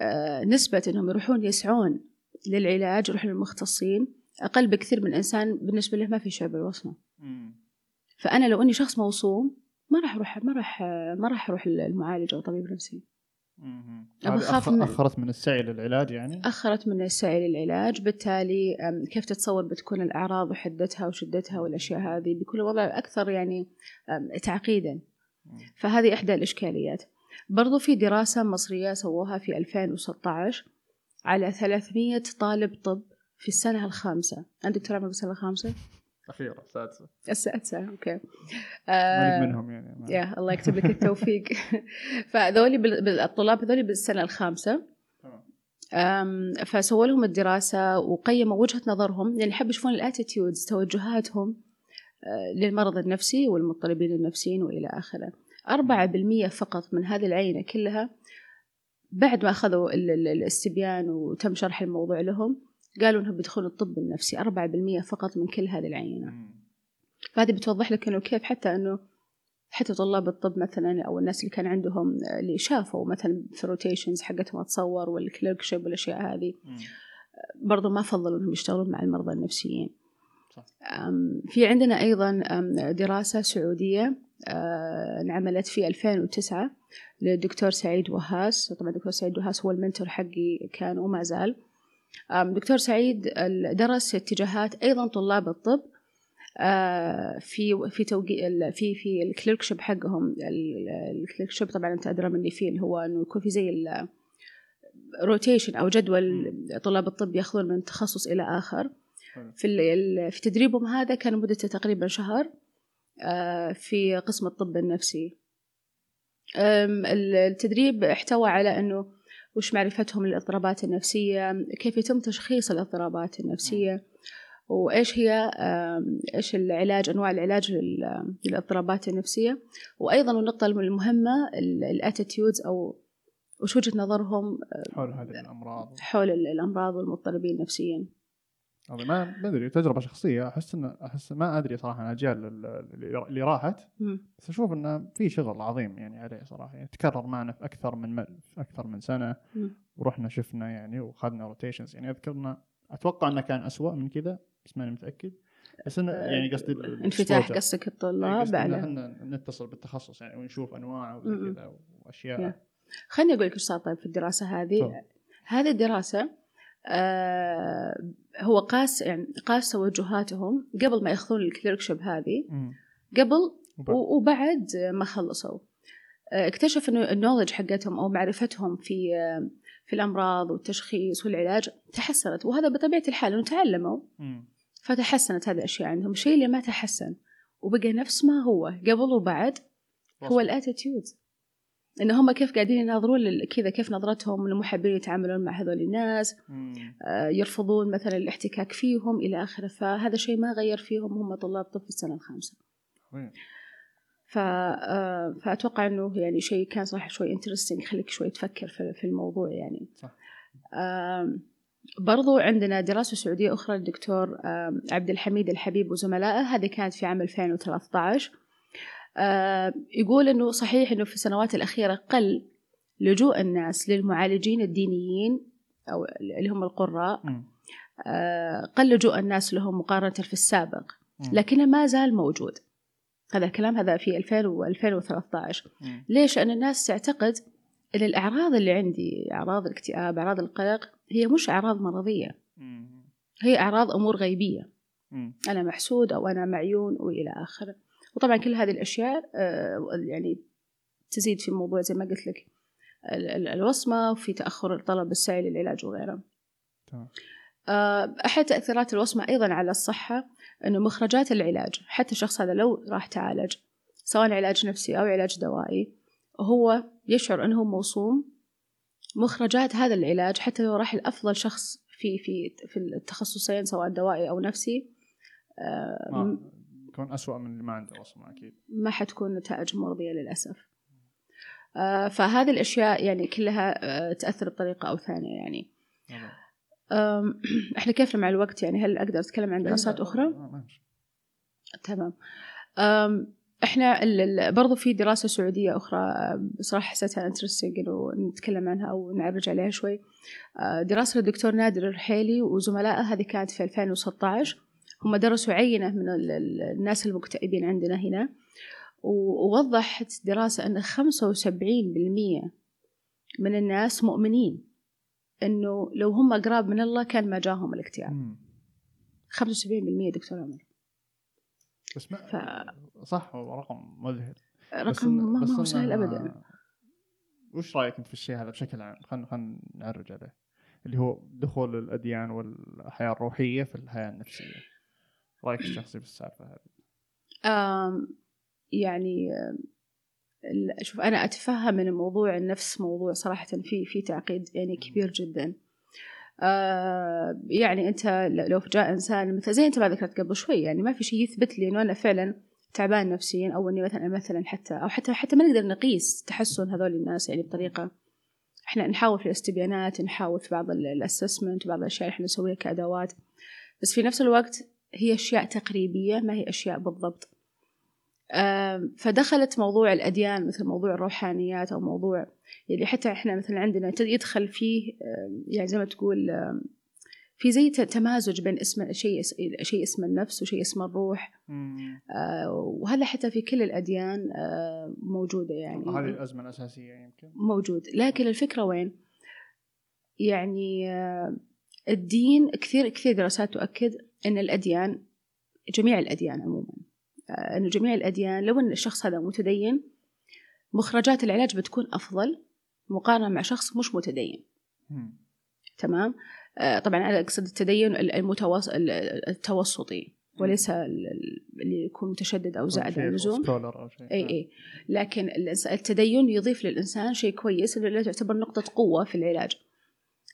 آه، نسبة أنهم يروحون يسعون للعلاج يروحون للمختصين أقل بكثير من إنسان بالنسبة له ما في شعور بالوصمة. فأنا لو أني شخص موصوم ما راح أروح ما راح ما راح أروح للمعالج أو طبيب نفسي أخاف أخ- من- أخرت من السعي للعلاج يعني؟ أخرت من السعي للعلاج بالتالي كيف تتصور بتكون الأعراض وحدتها وشدتها والأشياء هذه؟ بيكون الوضع أكثر يعني تعقيدا. فهذه إحدى الإشكاليات. برضو في دراسة مصرية سووها في 2016 على 300 طالب طب في السنة الخامسة. عندك دكتور عمر بالسنة الخامسة؟ أخيرا السادسة السادسة أوكي. ماني آه منهم يعني يا الله يكتب لك التوفيق. فذولي الطلاب هذولي بالسنة الخامسة. تمام. أم، فسووا لهم الدراسة وقيموا وجهة نظرهم. يعني حبوا يشوفون ال attitudes توجهاتهم آه، للمرض النفسي والمضطربين النفسيين وإلى آخره. أربعة بالمية فقط من هذه العينة كلها بعد ما ال- الاستبيان وتم شرح الموضوع لهم قالوا أنهم بيدخلوا الطب النفسي أربعة بالمية فقط من كل هذه العينة مم. فهذه بتوضح لك إنه كيف حتى إنه حتى طلاب الطب مثلا أو الناس اللي كان عندهم اللي شافوا مثلا في ال rotations حقتهم اتصور وال clerkship والأشياء هذه. برضو ما فضلوا إنهم يشتغلون مع المرضى النفسيين صح. في عندنا أيضا دراسة سعودية انعملت في 2009 للدكتور سعيد وهاس طبعا الدكتور سعيد وهاس هو ال mentor حقي كان وما زال دكتور سعيد درس اتجاهات أيضا طلاب الطب آه، في في توقي في في ال clerkship حقهم. ال- ال clerkship طبعا أنت أدرى مني فيه اللي هو إنه يكون في زي الروتيشن أو جدول طلاب الطب يأخذون من تخصص إلى آخر. في في تدريبهم هذا كان مدته تقريبا شهر آه، في قسم الطب النفسي. التدريب احتوى على إنه وش معرفتهم للاضطرابات النفسية كيف يتم تشخيص الاضطرابات النفسية وإيش هي إيش العلاج أنواع العلاج لل- للاضطرابات النفسية وأيضا النقطة المهمة ال attitudes أو وش وجهة نظرهم حول هذه الأمراض. حول ال- الأمراض والمضطربين نفسيا. هذا ما ما أدري تجربة شخصية أحس ان أحس ما أدري صراحة عن الأجيال اللي- راحت. بس أشوف إنه في شغل عظيم يعني عليه صراحة يعني تكرر معنا في أكثر من في أكثر من سنة. ورحنا شفنا يعني واخذنا rotations يعني اذكرنا أتوقع إنه كان أسوأ من كذا بس ماني متأكد بس انه يعني قصدي انفتاح. قصدك الطلاب على إحنا نتصل بالتخصص يعني ونشوف انواع مم. وزي كذا وأشياء يا. خليني أقول لك إيش صار طيب في الدراسة هذه تفضل. هذه الدراسة آه هو قاس يعني قاس توجهاتهم قبل ما ياخذون الكليركشيب هذه. قبل وبعد. ما خلصوا آه، اكتشف إنه النولج حقتهم أو معرفتهم في آه، في الأمراض والتشخيص والعلاج تحسنت وهذا بطبيعة الحال إنه تعلموا. فتحسنت هذه الأشياء عندهم الشيء اللي ما تحسن وبقى نفس ما هو قبل وبعد هو. ال attitude إن هم كيف قاعدين يناظرون كذا كيف نظرتهم حابين يتعاملون مع هذول الناس. آه، يرفضون مثلا الاحتكاك فيهم إلى آخره فهذا شيء ما غير فيهم هم طلاب طب في السنة الخامسة عظيم. ف... آه، فأتوقع إنه يعني شيء كان صراحة شوي interesting يخليك شوي تفكر في الموضوع يعني صح. برضو عندنا دراسة سعودية أخرى للدكتور عبد الحميد الحبيب وزملائه هذه كانت في عام 2013 آم، يقول أنه صحيح أنه في السنوات الأخيرة قل لجوء الناس للمعالجين الدينيين أو اللي هم القراء. آه، قل لجوء الناس لهم مقارنة في السابق. لكنه ما زال موجود هذا الكلام هذا في 2000 و 2013 مم. ليش؟ لأن الناس تعتقد أن الأعراض اللي عندي أعراض الاكتئاب أعراض القلق هي مش أعراض مرضية. هي أعراض أمور غيبية. أنا محسود أو أنا معيون وإلى آخره وطبعا كل هذه الأشياء آه، يعني تزيد في موضوع زي ما قلت لك ال- ال- الوصمة وفي تأخر طلب السعي للعلاج وغيره تمام. آه، أحد تأثيرات الوصمة أيضا على الصحة أنه مخرجات العلاج حتى الشخص هذا لو راح تعالج سواء علاج نفسي أو علاج دوائي هو يشعر أنه موصوم مخرجات هذا العلاج حتى لو راح لأفضل شخص في في في التخصصين سواء دوائي أو نفسي آه، يكون أسوأ من اللي ما عنده وصمة أكيد. ما حتكون نتائج مرضية للأسف. آه، فهذه الأشياء يعني كلها آه، تأثر بطريقة أو ثانية يعني. إحنا كيف مع الوقت يعني؟ هل أقدر أتكلم عن دراسات ما- تمام. إحنا برضو في دراسة سعودية أخرى بصراحة حسيتها انترستنج إنه نتكلم عنها أو نعرج عليها شوي. أه، دراسة للدكتور نادر الرحيلي وزملائه هذه كانت في 2016 هم درسوا عينة من ال- ال- الناس المكتئبين عندنا هنا ووضحت دراسة أن 75% من الناس مؤمنين إنه لو هم قراب من الله كان ما جاهم الاكتئاب مم. 75% دكتور عمر بس ما ف- صح رقم مذهل رقم ما بس هو سهل ابدا وش رأيك في الشيء هذا بشكل عام؟ خلينا خلينا نعرج عليه اللي هو دخول الأديان والحياة الروحية في الحياة النفسية. رايك الشخصي في السالفة هذه؟ يعني شوف أنا أتفهم إن موضوع النفس موضوع صراحة في في تعقيد يعني كبير جدا. آه، يعني أنت لو جاء إنسان مثل زي أنت ما ذكرت قبل شوي يعني ما في شيء يثبت لي إنه أنا فعلا تعبان نفسيا أو إني مثلا مثلا حتى أو حتى حتى ما نقدر نقيس تحسن هذول الناس يعني بطريقة. إحنا نحاول في الاستبيانات نحاول في بعض الاسسمنت بعض الأشياء اللي إحنا نسويها كأدوات. بس في نفس الوقت هي أشياء تقريبية ما هي أشياء بالضبط. فدخلت موضوع الأديان مثل موضوع الروحانيات أو موضوع يعني حتى إحنا مثلا عندنا يدخل فيه يعني زي ما تقول في زي تمازج بين اسم شيء شيء اسمه النفس وشيء اسمه الروح. آه، وهذا حتى في كل الأديان آه، موجودة يعني. هذه الأزمة الأساسية يمكن. موجود. لكن الفكرة وين؟ يعني آه، الدين كثير كثير دراسات تؤكد أن الأديان جميع الأديان عموما. آه، أنه جميع الأديان لو أن الشخص هذا متدين مخرجات العلاج بتكون أفضل مقارنة مع شخص مش متدين. مم. تمام؟ آه، طبعا أنا أقصد التدين المتوسط التوسطي وليس ال- ال- اللي يكون متشدد أو زائد عن اللزوم. أو. إي إي. لكن التدين يضيف للإنسان شيء كويس اللي تعتبر نقطة قوة في العلاج.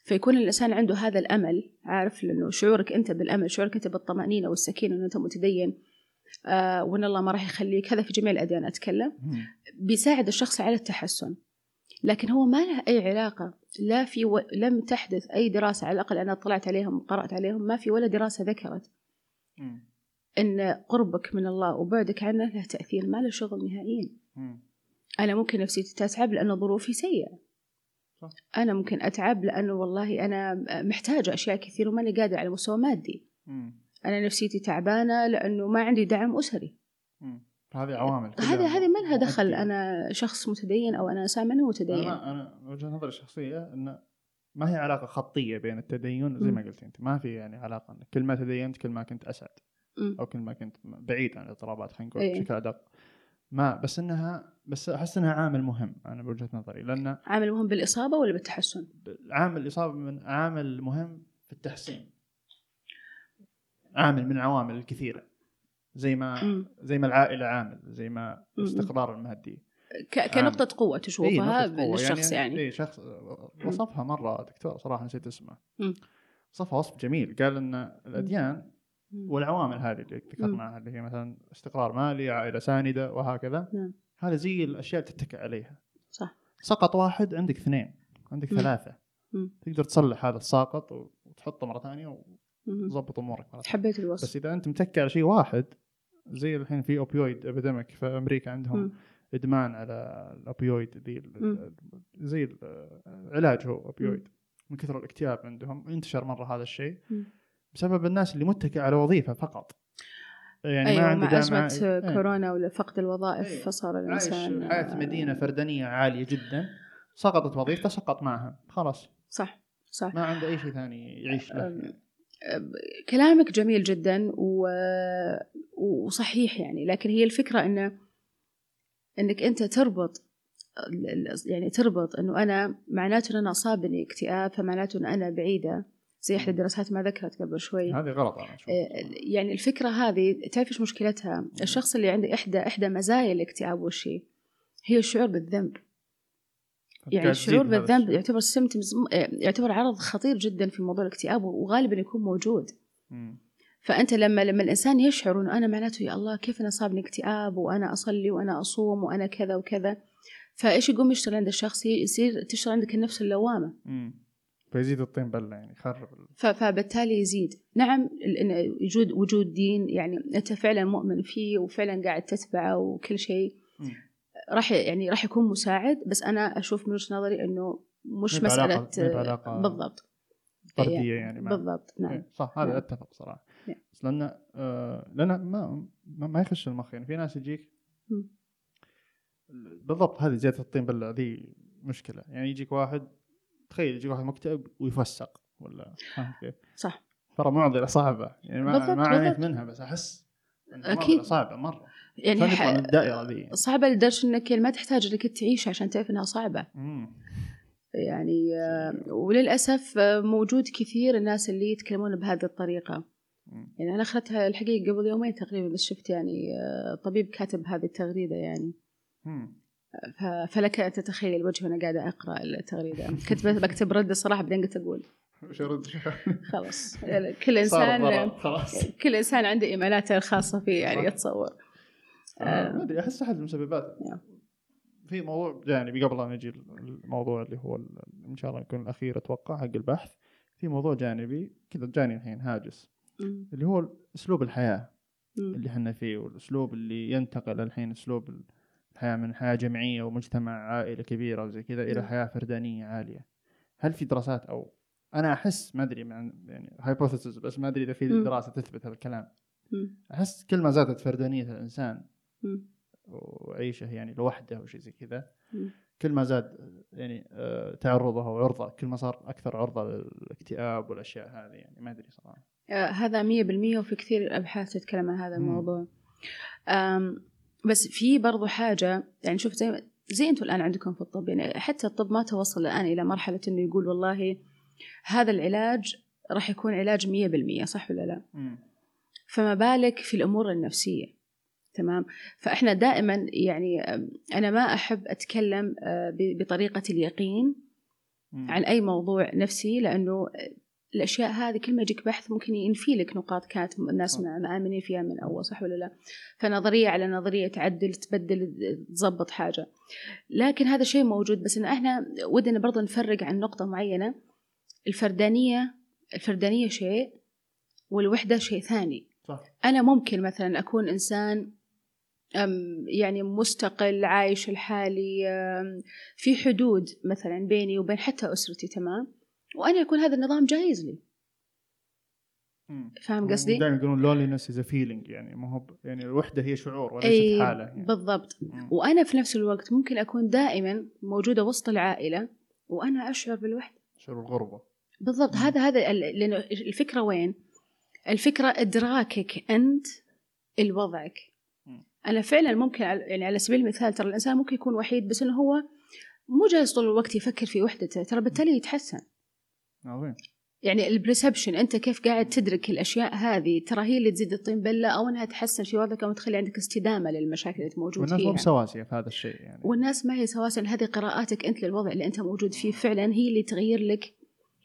فيكون الإنسان عنده هذا الأمل عارف؟ لأنه شعورك أنت بالأمل شعورك أنت بالطمأنينة والسكينة انه انت متدين. آه وإن الله ما راح يخليك. هذا في جميع الأديان أتكلم. مم. بيساعد الشخص على التحسن. لكن هو ما له أي علاقة لا في و... لم تحدث أي دراسة على الأقل أنا طلعت عليهم وقرأت عليهم ما في ولا دراسة ذكرت. إن قربك من الله وبعدك عنه له تأثير ما له شغل نهائيا. أنا ممكن نفسيتي تتعب لأن ظروفي سيئة. صح. أنا ممكن أتعب لأنه والله أنا محتاجة أشياء كثير وماني قادرة على مستوى مادي مم. أنا نفسيتي تعبانة لأنه ما عندي دعم أسري مم. هذه عوامل هذه هذه ما لها دخل. أنا شخص متدين أو أنا إنسان ماني متدين أنا أنا وجهة نظري الشخصية إن ما هي علاقة خطية بين التدين زي ما. قلت أنت ما في يعني علاقة كل ما تدينت كل ما كنت أسعد. أو كل ما كنت بعيد عن الاضطرابات خلينا نقول إيه. بشكل أدق ما بس إنها بس أحس إنها عامل مهم أنا بوجهة نظري لأن عامل مهم بالإصابة ولا بالتحسن عامل الاصابه من عامل مهم في التحسين عامل من العوامل الكثيره زي ما. زي ما العائلة عامل زي ما. الاستقرار المادي. كنقطة قوة إيه، تشوفها نقطة قوة. للشخص يعني, اي شخص وصفها مرة دكتور صراحة نسيت اسمه. وصفها وصف جميل قال إن الأديان. والعوامل هذه اللي ذكرناها اللي هي مثلا استقرار مالي عائلة ساندة وهكذا نعم. هذا زي الأشياء اللي تتكئ عليها صح سقط واحد عندك اثنين عندك مم. ثلاثة مم. تقدر تصلح هذا الساقط وتحطه مرة ثانية. وتظبط أمورك ثانية. حبيت الوصف بس إذا أنت متكي على شيء واحد زي الحين في opioid epidemic في أمريكا عندهم مم. إدمان على ال opioid ذي. زي ال- علاج هو opioid من كثر الاكتئاب عندهم انتشر مرة هذا الشيء مم. بسبب الناس اللي متكئة على وظيفة فقط. يعني أيوه ما عنده مع أزمة إيه. كورونا ولا فقد الوظائف إيه. فصار عايش الإنسان حياة مدينة فردانية عالية جدا. سقطت وظيفته سقط معها. خلاص. صح صح. ما عنده أي شيء ثاني يعيش له. كلامك جميل جدا و... وصحيح يعني. لكن هي الفكرة انه إنك أنت تربط يعني تربط إنه أنا معناته إن أنا أصابني اكتئاب فمعناته إن أنا بعيدة. زي إحدى الدراسات ما ذكرت قبل شوي هذه غلط أنا أشوف إيه، يعني الفكرة هذه تعرف إيش مشكلتها؟ الشخص اللي عنده إحدى إحدى مزايا الاكتئاب وش هي؟ الشعور بالذنب يعني الشعور بالذنب. يعتبر سيمتومز يعتبر عرض خطير جدا في موضوع الاكتئاب وغالبا يكون موجود. فأنت لما لما الإنسان يشعر إنه أنا معناته يا الله كيف أنا اصابني اكتئاب وأنا أصلي وأنا أصوم وأنا كذا وكذا فإيش يقوم يشتغل عند الشخص يصير تشتغل عندك النفس اللوامة. فيزيد الطين بله يعني يخرب فبالتالي يزيد نعم وجود وجود دين يعني أنت فعلا مؤمن فيه وفعلا قاعد تتبعه وكل شيء. راح يعني راح يكون مساعد بس أنا أشوف من وجهة نظري إنه مش مسألة بعلاقة بالضبط فردية يعني مع بالضبط نعم إيه، صح هذا نعم. أتفق صراحة نعم. بس لأن آه لأن ما ما, ما يخش المخ يعني في ناس يجيك. بالضبط هذه زيادة الطين بله ذي مشكلة يعني يجيك واحد تخيل يجيك واحد مكتئب ويفسق ولا فاهم كيف؟ صح ترى معضلة صعبة يعني ما بالضبط، ما عانيت. منها بس أحس. معضلة صعبة مرة يعني ح- الدائرة ذي صعبة لدرجة إنك ما تحتاج إنك تعيش عشان تعرف إنها صعبة مم. يعني وللأسف آه، موجود كثير الناس اللي يتكلمون بهذه الطريقة مم. يعني أنا أخذتها الحقيقة قبل يومين تقريبا بس شفت يعني آه، طبيب كاتب هذه التغريدة يعني مم. فلك أن تتخيل الوجه وأنا قاعدة أقرأ التغريدة. كنت بكتب رد الصراحة بعدين قلت أقول. وش أرد. خلاص. كل إنسان ضرر، خلاص. كل إنسان عنده إيماناته الخاصة فيه يعني صح. يتصور. آه، ما أدري أحس أحد المسببات. في موضوع جانبي قبل ان نجي الموضوع اللي هو إن شاء الله يكون الأخير أتوقع حق البحث. في موضوع جانبي كذا جاني الحين هاجس. اللي هو أسلوب الحياة. اللي إحنا فيه والأسلوب اللي ينتقل الحين أسلوب الحياة من حياه جمعية ومجتمع عائلة كبيرة وزي كذا إلى نعم. حياة فردانية عالية هل في دراسات أو أنا أحس ما أدري يعني هايبوثيسز بس ما أدري إذا في. دراسة تثبت هذا الكلام. أحس كل ما زادت فردانية الإنسان. وعيشه يعني لوحده أو شيء زي كذا. كل ما زاد يعني آه، تعرضه وعرضه كل ما صار أكثر عرضة للاكتئاب والأشياء هذه يعني ما أدري صراحة آه، هذا مية بالمية وفي كثير أبحاث تتكلم عن هذا. الموضوع بس في برضو حاجة يعني شوف زي زي أنتم الآن عندكم في الطب يعني حتى الطب ما توصل الآن إلى مرحلة إنه يقول والله هذا العلاج راح يكون علاج مية بالمية صح ولا لا؟ فما بالك في الأمور النفسية تمام؟ فإحنا دائما يعني أنا ما أحب أتكلم آه، ب- بطريقة اليقين. عن أي موضوع نفسي لأنه الأشياء هذه كل ما يجيك بحث ممكن ينفي لك نقاط كانت الناس مآمنين فيها من أول صح ولا لا؟ فنظرية على نظرية تعدل تبدل تظبط حاجة. لكن هذا شيء موجود بس إن إحنا ودنا برضه نفرق عن نقطة معينة. الفردانية الفردانية شيء والوحدة شيء ثاني. صح. أنا ممكن مثلا أكون إنسان أم، يعني مستقل عايش لحالي أم، في حدود مثلا بيني وبين حتى أسرتي تمام؟ وأنا يكون هذا النظام جايز لي. فاهم قصدي؟ دائما يقولون loneliness is feeling يعني ما هو يعني الوحدة هي شعور وليست أي حالة يعني. بالضبط مم. وأنا في نفس الوقت ممكن أكون دائما موجودة وسط العائلة وأنا أشعر بالوحدة شعور الغربة بالضبط مم. هذا هذا ال- لأنه الفكرة وين؟ الفكرة إدراكك أنت لوضعك. أنا فعلا ممكن يعني على سبيل المثال ترى الإنسان ممكن يكون وحيد بس إنه هو مو جالس طول الوقت يفكر في وحدته ترى بالتالي يتحسن عظيم. يعني ال perception أنت كيف قاعد تدرك الأشياء هذه؟ ترى هي اللي تزيد الطين بلة أو إنها تحسن في وضعك أو تخلي عندك استدامة للمشاكل اللي موجود والناس فيها. مو بسواسية في هذا الشيء يعني. والناس ما هي سواسية هذه قراءاتك أنت للوضع اللي أنت موجود فيه فعلا هي اللي تغير لك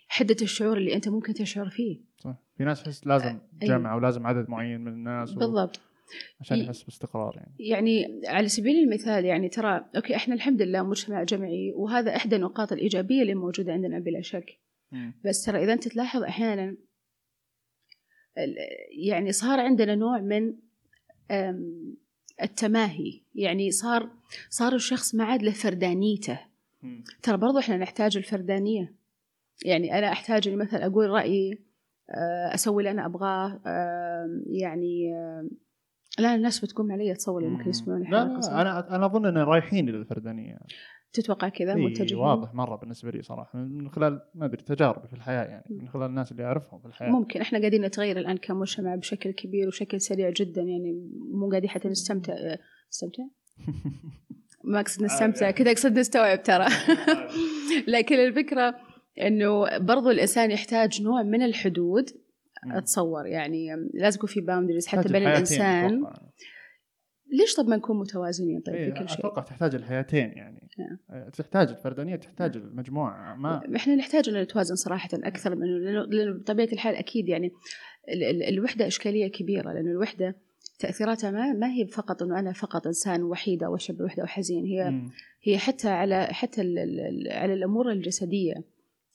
حدة الشعور اللي أنت ممكن تشعر فيه. صح. في ناس تحس لازم. جمع ولازم عدد معين من الناس و... بالضبط. عشان يحس باستقرار يعني. يعني على سبيل المثال يعني ترى أوكي إحنا الحمد لله مجتمع جمعي وهذا إحدى النقاط الإيجابية اللي موجودة عندنا بلا شك. بس ترى إذا أنت تلاحظ أحيانا يعني صار عندنا نوع من التماهي. يعني صار صار الشخص ما عاد له فردانيته. ترى برضو إحنا نحتاج الفردانية. يعني أنا أحتاج إني مثلا أقول رأيي أه، أسوي اللي أنا أبغاه يعني لا الناس بتقوم علي تصور اللي ممكن يسمعون لا؟ لا أنا أنا أظن ان رايحين للفردانية. تتوقع كذا متجهين واضح مرة بالنسبة لي صراحة من خلال ما أدري تجاربي في الحياة يعني من خلال الناس اللي أعرفهم في الحياة. ممكن إحنا قاعدين نتغير الآن كمجتمع بشكل كبير وشكل سريع جدا يعني مو قاعدين حتى نستمتع. نستمتع؟ ما أقصد نستمتع كذا أقصد نستوعب ترى. لكن الفكرة إنه برضو الإنسان يحتاج نوع من الحدود. أتصور يعني لازم يكون في باوندريز حتى بين الإنسان. ليش طب ما نكون متوازنين طيب إيه، في كل شيء أتوقع تحتاج الحياتين يعني آه، تحتاج الفردانية تحتاج المجموعة ما إحنا نحتاج إن نتوازن صراحة أكثر من لأنه بطبيعة الحال أكيد يعني ال- ال- الوحدة إشكالية كبيرة لأنه الوحدة تأثيراتها ما ما هي فقط إنه أنا فقط إنسان وحيد أو اشعر بالوحده أو حزين هي مم. هي حتى على حتى ال- ال- ال- على الأمور الجسدية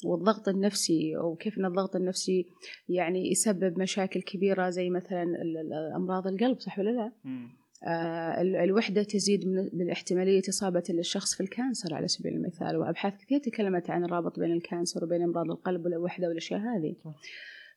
والضغط النفسي وكيف إن الضغط النفسي يعني يسبب مشاكل كبيرة زي مثلا أمراض القلب صح ولا لا؟ مم. آه، ال- الوحدة تزيد من احتمالية إصابة الشخص في ال cancer على سبيل المثال. وأبحاث كثير تكلمت عن الرابط بين ال cancer وبين أمراض القلب والوحدة والأشياء هذه.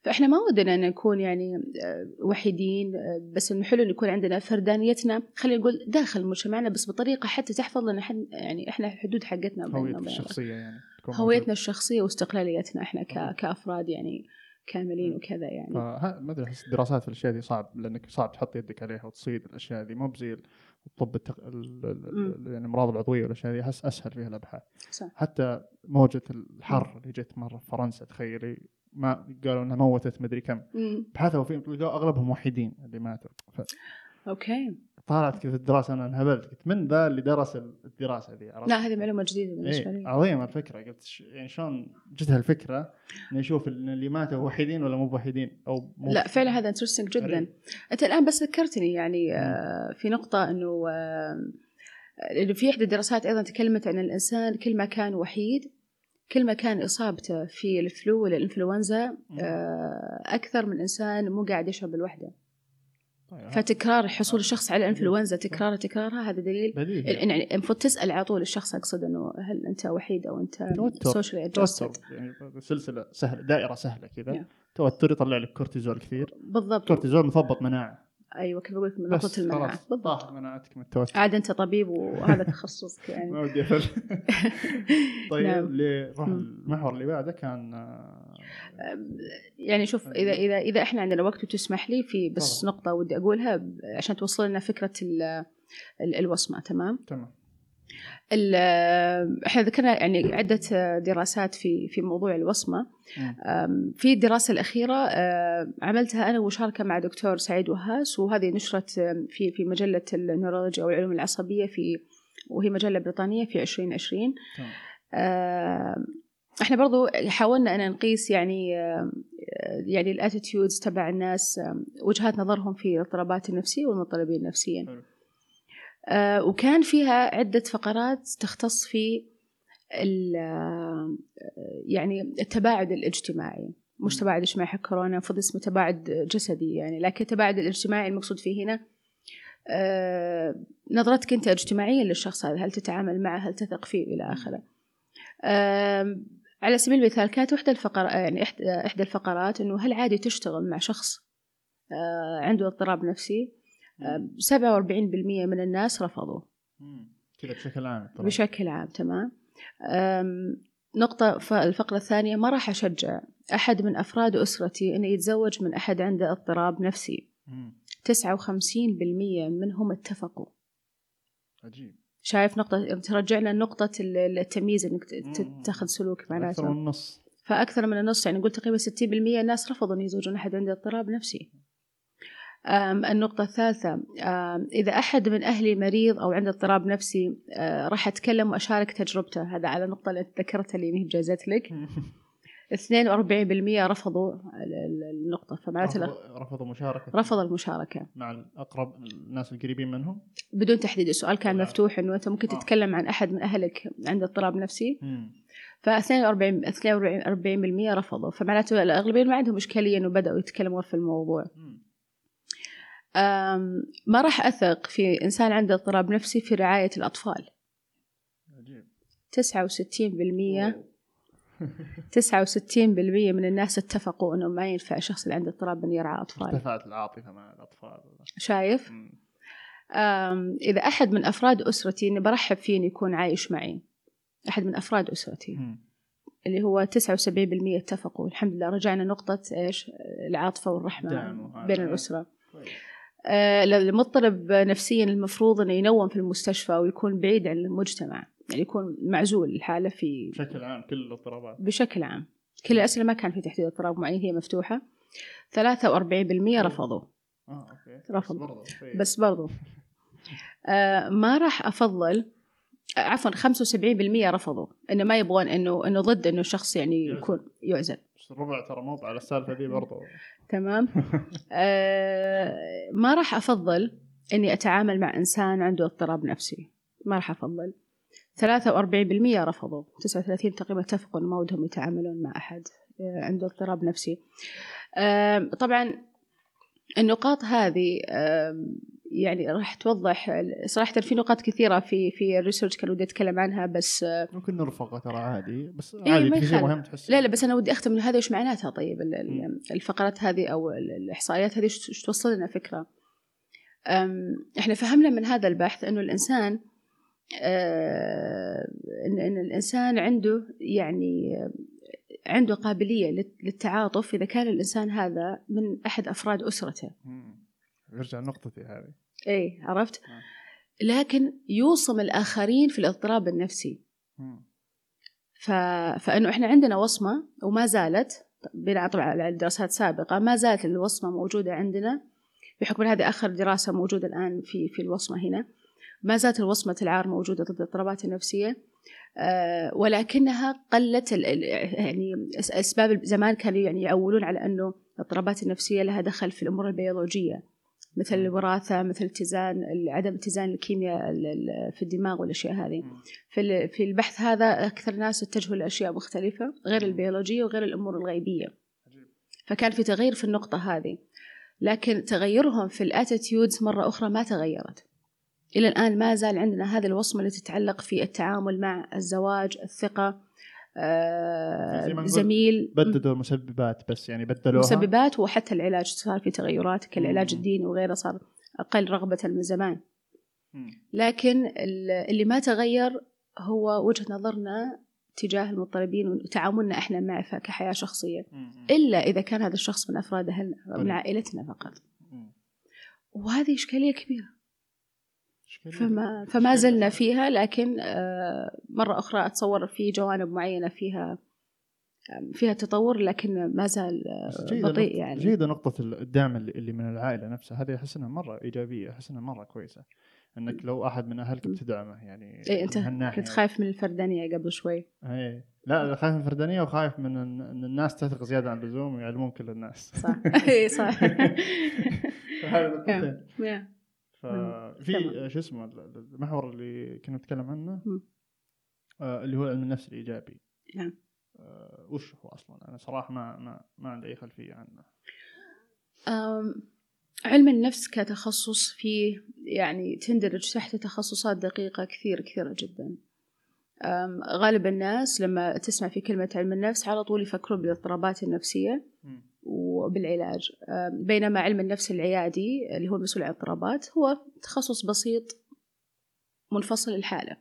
فإحنا ما ودنا أن نكون يعني آه، وحيدين آه، بس إنه حلو إن يكون عندنا فردانيتنا. خلينا نقول داخل مجتمعنا بس بطريقة حتى تحفظ لنا حد يعني إحنا الحدود حقتنا وبين الشخصية يعني هويتنا الشخصية واستقلاليتنا إحنا كأفراد يعني. كاملين وكذا يعني. ما أدري أحس الدراسات في الأشياء دي صعب لأنك صعب تحط يدك عليها وتصيد الأشياء دي مو بزي الطب التق... يعني الامراض العضوية والأشياء دي أحس أسهل فيها الأبحاث. صح. حتى موجة الحر اللي جت مرة في فرنسا تخيلي ما قالوا إنها موتت مدري كم. بحثوا فيهم أغلبهم وحيدين اللي ماتوا. أوكي. فطالعت كذا الدراسة أنا انهبلت. قلت من ذا اللي درس الدراسة عرفت؟ لا هذه معلومة جديدة بالنسبة إيه لي. عظيمة الفكرة. قلت ش- يعني شلون جتها الفكرة انه يشوف إن اللي ماتوا وحيدين ولا مو وحيدين أو مو لا فعلا هذا interesting جدا. غريب. أنت الآن بس ذكرتني يعني آه، في نقطة إنه آه، إنه في إحدى الدراسات أيضا تكلمت عن الإنسان كل ما كان وحيد كل ما كان إصابته في ال flu ولا الانفلونزا. آه، أكثر من إنسان مو قاعد يشعر بالوحدة. طيب، فتكرار حصول الشخص على الانفلونزا تكرار تكرارها هذا دليل. يعني المفروض تسأل على طول الشخص أقصد إنه هل أنت وحيد أو أنت توتر. socially توتر يعني سلسلة سهله دائرة سهلة كذا. Yeah. توتر يطلع لك كورتيزول كثير. بالضبط. كورتيزول مثبط مناعة. أيوه كيف أقول لك؟ من نقطه المناعة. بالضبط. مناعتك من التوتر. عاد أنت طبيب وهذا تخصصك يعني. ما ودي طيب نعم. اللي راح مم. المحور اللي بعده كان آه، يعني شوف إذا إذا إذا إحنا عندنا وقت وتسمح لي في بس طبعا. نقطة ودي أقولها عشان توصل لنا فكرة ال- ال- الوصمة تمام؟ تمام. إحنا ذكرنا يعني عدة دراسات في في موضوع الوصمة. في الدراسة الأخيرة عملتها أنا ومشاركة مع دكتور سعيد وهاس وهذه نشرت في في مجلة النيورولوجيا أو العلوم العصبية في وهي مجلة بريطانية في 2020 تمام. إحنا برضو حاولنا أن نقيس يعني يعني الاتيتيودز تبع الناس وجهات نظرهم في الاضطرابات النفسية والمضطربين نفسيا. آه، وكان فيها عدة فقرات تختص في ال- يعني التباعد الاجتماعي. مش. تباعد اجتماعي حق كورونا المفروض اسمه تباعد جسدي يعني. لكن التباعد الاجتماعي المقصود فيه هنا آه، نظرتك أنت اجتماعيا للشخص هذا هل تتعامل معه هل تثق فيه إلى آخره؟ على سبيل المثال كانت واحدة الفقرات يعني إحدى إحدى الفقرات إنه هل عادي تشتغل مع شخص آه، عنده اضطراب نفسي؟ آه، 47% من الناس رفضوا. كذا بشكل عام طبعا بشكل عام تمام. نقطة الفقرة الثانية ما راح أشجع أحد من أفراد أسرتي أنه يتزوج من أحد عنده اضطراب نفسي. مم. 59% منهم اتفقوا. عجيب. شايف نقطة ترجعنا لنقطة ال- التمييز إنك. تتخذ سلوك أكثر معناته من النص. فأكثر من النص يعني قلت تقريبا 60% الناس رفضوا أن يزوجون أحد عنده اضطراب نفسي. النقطة الثالثة إذا أحد من أهلي مريض أو عنده اضطراب نفسي أه راح أتكلم وأشارك تجربته. هذا على النقطة اللي ذكرتها اللي هي بجازت لك. 42% رفضوا النقطة فمعناته رفضوا, رفضوا مشاركة. رفض المشاركة. مع الأقرب الناس القريبين منهم؟ بدون تحديد السؤال كان مفتوح إنه أنت ممكن آه. تتكلم عن أحد من أهلك عنده اضطراب نفسي. ف 42 42% رفضوا. فمعناته الأغلبية ما عندهم إشكالية إنه بدأوا يتكلموا في الموضوع. ما راح أثق في إنسان عنده اضطراب نفسي في رعاية الأطفال؟ عجيب. 69% 69% من الناس اتفقوا إنه ما ينفع الشخص اللي عنده اضطراب إنه يرعى أطفال. ارتفعت العاطفة مع الأطفال. شايف؟ إذا أحد من أفراد أسرتي إني برحب فيه إنه يكون عايش معي. أحد من أفراد أسرتي. مم. اللي هو 79% اتفقوا. الحمد لله رجعنا نقطة إيش؟ العاطفة والرحمة بين الأسرة. آه المضطرب نفسيا المفروض إنه ينوم في المستشفى ويكون بعيد عن المجتمع. يعني يكون معزول الحالة في بشكل عام كل الاضطرابات. بشكل عام. كل الأسئلة ما كان في تحديد اضطراب معين هي مفتوحة. 43% رفضوا. آه، أوكي. رفضوا. بس برضو, بس برضو. آه ما راح أفضل عفوا 75% رفضوا. إنه ما يبغون إنه إنه ضد إنه الشخص يعني يكون يعزل. الربع ترى مو على السالفة دي برضو. تمام. آه ما راح أفضل إني أتعامل مع إنسان عنده اضطراب نفسي. ما راح أفضل. 43% رفضوا. 39 تقريبا اتفقوا انه ما ودهم يتعاملون مع أحد آه، عنده اضطراب نفسي. طبعا النقاط هذه يعني راح توضح صراحة في نقاط كثيرة في في الريسيرش كان ودي أتكلم عنها بس آه، ممكن نرفقها ترى عادي بس إيه، عادي في شيء مهم تحس. لا لا بس أنا ودي أختم من هذا وش معناتها طيب؟ الفقرات هذه أو الإحصائيات هذه إيش توصل لنا فكرة؟ إحنا فهمنا من هذا البحث إنه الإنسان آه، إن, إن الإنسان عنده يعني عنده قابلية للتعاطف إذا كان الإنسان هذا من أحد أفراد أسرته. يرجع نقطتي هذه. إيه عرفت. لكن يوصم الآخرين في الاضطراب النفسي. ف... فإنه إحنا عندنا وصمة وما زالت بناء طبعا على دراسات سابقة ما زالت الوصمة موجودة عندنا بحكم هذه آخر دراسة موجودة الآن في في الوصمة هنا. ما زالت الوصمة العار موجودة ضد الاضطرابات النفسية آه، ولكنها قلت يعني أسباب زمان كانوا يعني يعولون على أنه الاضطرابات النفسية لها دخل في الأمور البيولوجية مثل الوراثة مثل اتزان عدم اتزان الكيمياء في الدماغ والأشياء هذه. في في البحث هذا أكثر ناس اتجهوا لأشياء مختلفة غير البيولوجية وغير الأمور الغيبية. فكان في تغيير في النقطة هذه لكن تغيرهم في الأتيتيودز مرة أخرى ما تغيرت. إلى الآن ما زال عندنا هذه الوصمة اللي تتعلق في التعامل مع الزواج الثقة آه زميل. بددوا المسببات بس يعني بدلوها. مسببات وحتى العلاج صار في تغيرات كالعلاج الديني وغيره صار أقل رغبة من زمان. لكن اللي ما تغير هو وجهة نظرنا تجاه المضطربين وتعاملنا إحنا معه كحياة شخصية. إلا إذا كان هذا الشخص من أفراد أهلنا من عائلتنا فقط. وهذه إشكالية كبيرة. فما فما زلنا فيها لكن آه، مرة أخرى أتصور في جوانب معينة فيها فيها تطور لكن ما زال آه، بطيء يعني. جيدة نقطة الدعم اللي من العائلة نفسها. هذه أحس أنها مرة إيجابية أحس أنها مرة كويسة. إنك لو أحد من أهلك بتدعمه يعني اي أنت كنت خايف من الفردانية قبل شوي. اي لا خايف من الفردانية وخايف من ان الناس تثق زيادة عن اللزوم ويعلمون كل الناس. صح. اي صح. هذا ففي شو اسمه المحور اللي كنا نتكلم عنه؟ آه اللي هو علم النفس الإيجابي. نعم. آه وش هو أصلا؟ أنا صراحة ما ما, ما عندي أي خلفية عنه. علم النفس كتخصص فيه يعني تندرج تحت تخصصات دقيقة كثير كثيرة جدا. غالب الناس لما تسمع في كلمة علم النفس على طول يفكرون بالإضطرابات النفسية. وبالعلاج. بينما علم النفس العيادي اللي هو المسؤول عن الاضطرابات هو تخصص بسيط منفصل الحالة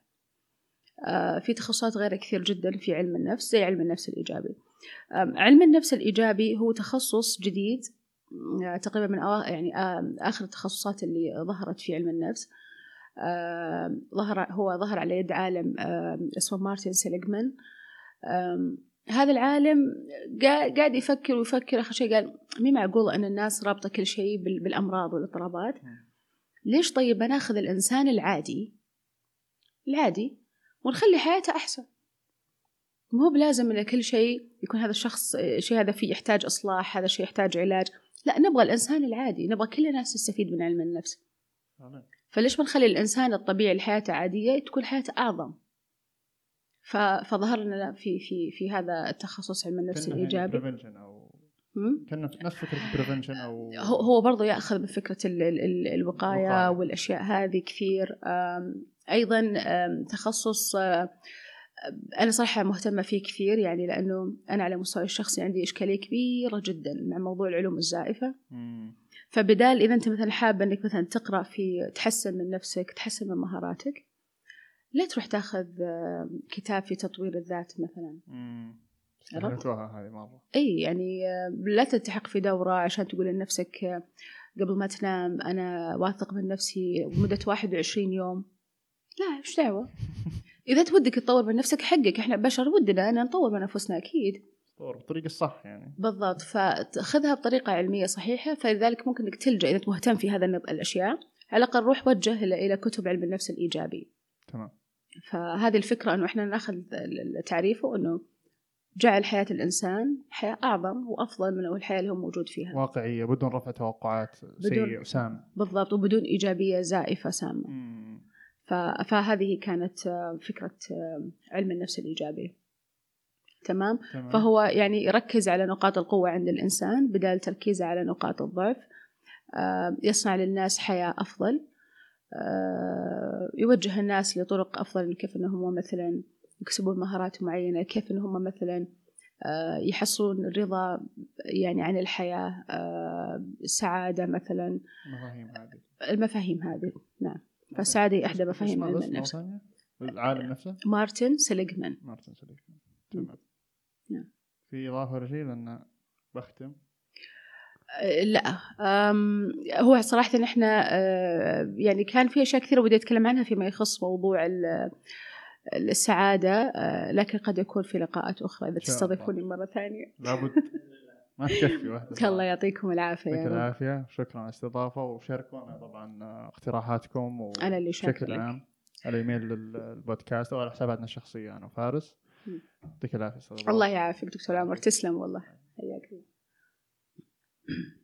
آه، في تخصصات غيره كثير جدا في علم النفس زي علم النفس الإيجابي. علم النفس الإيجابي هو تخصص جديد آه، تقريبا من يعني آخر التخصصات اللي ظهرت في علم النفس. ظهر هو ظهر على يد عالم اسمه مارتن سيليغمان. هذا العالم قا- قاعد يفكر ويفكر. آخر شيء قال مي معقول أن الناس رابطة كل شيء بال- بالأمراض والاضطرابات؟ مم. ليش طيب بناخذ الإنسان العادي العادي ونخلي حياته أحسن؟ مو بلازم إن كل شيء يكون هذا الشخص شيء هذا فيه يحتاج إصلاح هذا الشيء يحتاج علاج. لا نبغى الإنسان العادي نبغى كل الناس تستفيد من علم النفس. فليش ما نخلي الإنسان الطبيعي حياته عاديه تكون حياته أعظم؟ فظهر لنا في في في هذا التخصص علم النفس يعني الإيجابي؟ كان نفس فكرة بريفنشن أو هو هو برضه يأخذ بفكره ال- ال- ال- الوقاية الوقاية. والأشياء هذه كثير أيضا تخصص أنا صراحة مهتمة فيه كثير يعني لأنه أنا على المستوى الشخصي عندي إشكالية كبيرة جدا مع موضوع العلوم الزائفة مم. فبدال إذا أنت مثلا حابه إنك مثلا تقرأ في تحسن من نفسك تحسن من مهاراتك لا تروح تاخذ أه، كتاب في تطوير الذات مثلا؟ استهلكوها هذه مرة. إي يعني آه، لا تلتحق في دورة عشان تقول لنفسك آه، قبل ما تنام أنا واثق من نفسي لمدة 21 يوم. لا إيش دعوة؟ إذا تودك تطور من نفسك حقك إحنا بشر ودنا أن نطور من أنفسنا أكيد. طور بالطريقة الصح يعني. بالضبط فخذها بطريقة علمية صحيحة فلذلك ممكن إنك تلجأ إذا أنت مهتم في هذا الأشياء. على الأقل روح وجه إلى كتب علم النفس الإيجابي. تمام. فهذه الفكرة أنه إحنا نأخذ تعريفه أنه جعل حياة الإنسان حياة أعظم وأفضل من الحياة اللي هو موجود فيها. واقعية بدون رفع توقعات سيء وسام بالضبط وبدون إيجابية زائفة سامة. مم. فهذه كانت فكرة علم النفس الإيجابي. تمام؟ تمام. فهو يعني يركز على نقاط القوة عند الإنسان بدال تركيزه على نقاط الضعف. آه، يصنع للناس حياة أفضل. يوجه الناس لطرق أفضل كيف أنهم مثلا يكسبون مهارات معينة كيف أنهم مثلا آه، يحصلون الرضا يعني عن الحياة آه، السعادة مثلا. المفاهيم هذه. المفاهيم هذه نعم. فالسعادة إحدى مفاهيم علم النفس؟ العالم نفسه؟ مارتن سيليغمان. مارتن. تمام نعم. في إضافة ولا شيء لأن بختم. لا هو صراحة إن إحنا أه، يعني كان في أشياء كثيرة ودي أتكلم عنها فيما يخص موضوع ال- السعادة أه، لكن قد يكون في لقاءات أخرى إذا إن شاء الله. تستضيفوني مرة ثانية. لابد. ما تكفي واحدة الله يعطيكم العافية يعطيك رب. العافية. شكرا على الاستضافة وشاركونا طبعا اقتراحاتكم و- أنا اللي بشكل لك. عام على إيميل البودكاست أو على حساباتنا الشخصية أنا وفارس. يعطيك العافية أستاذ الله يعافيك دكتور عمر. تسلم والله. حياك الله. Mm-hmm.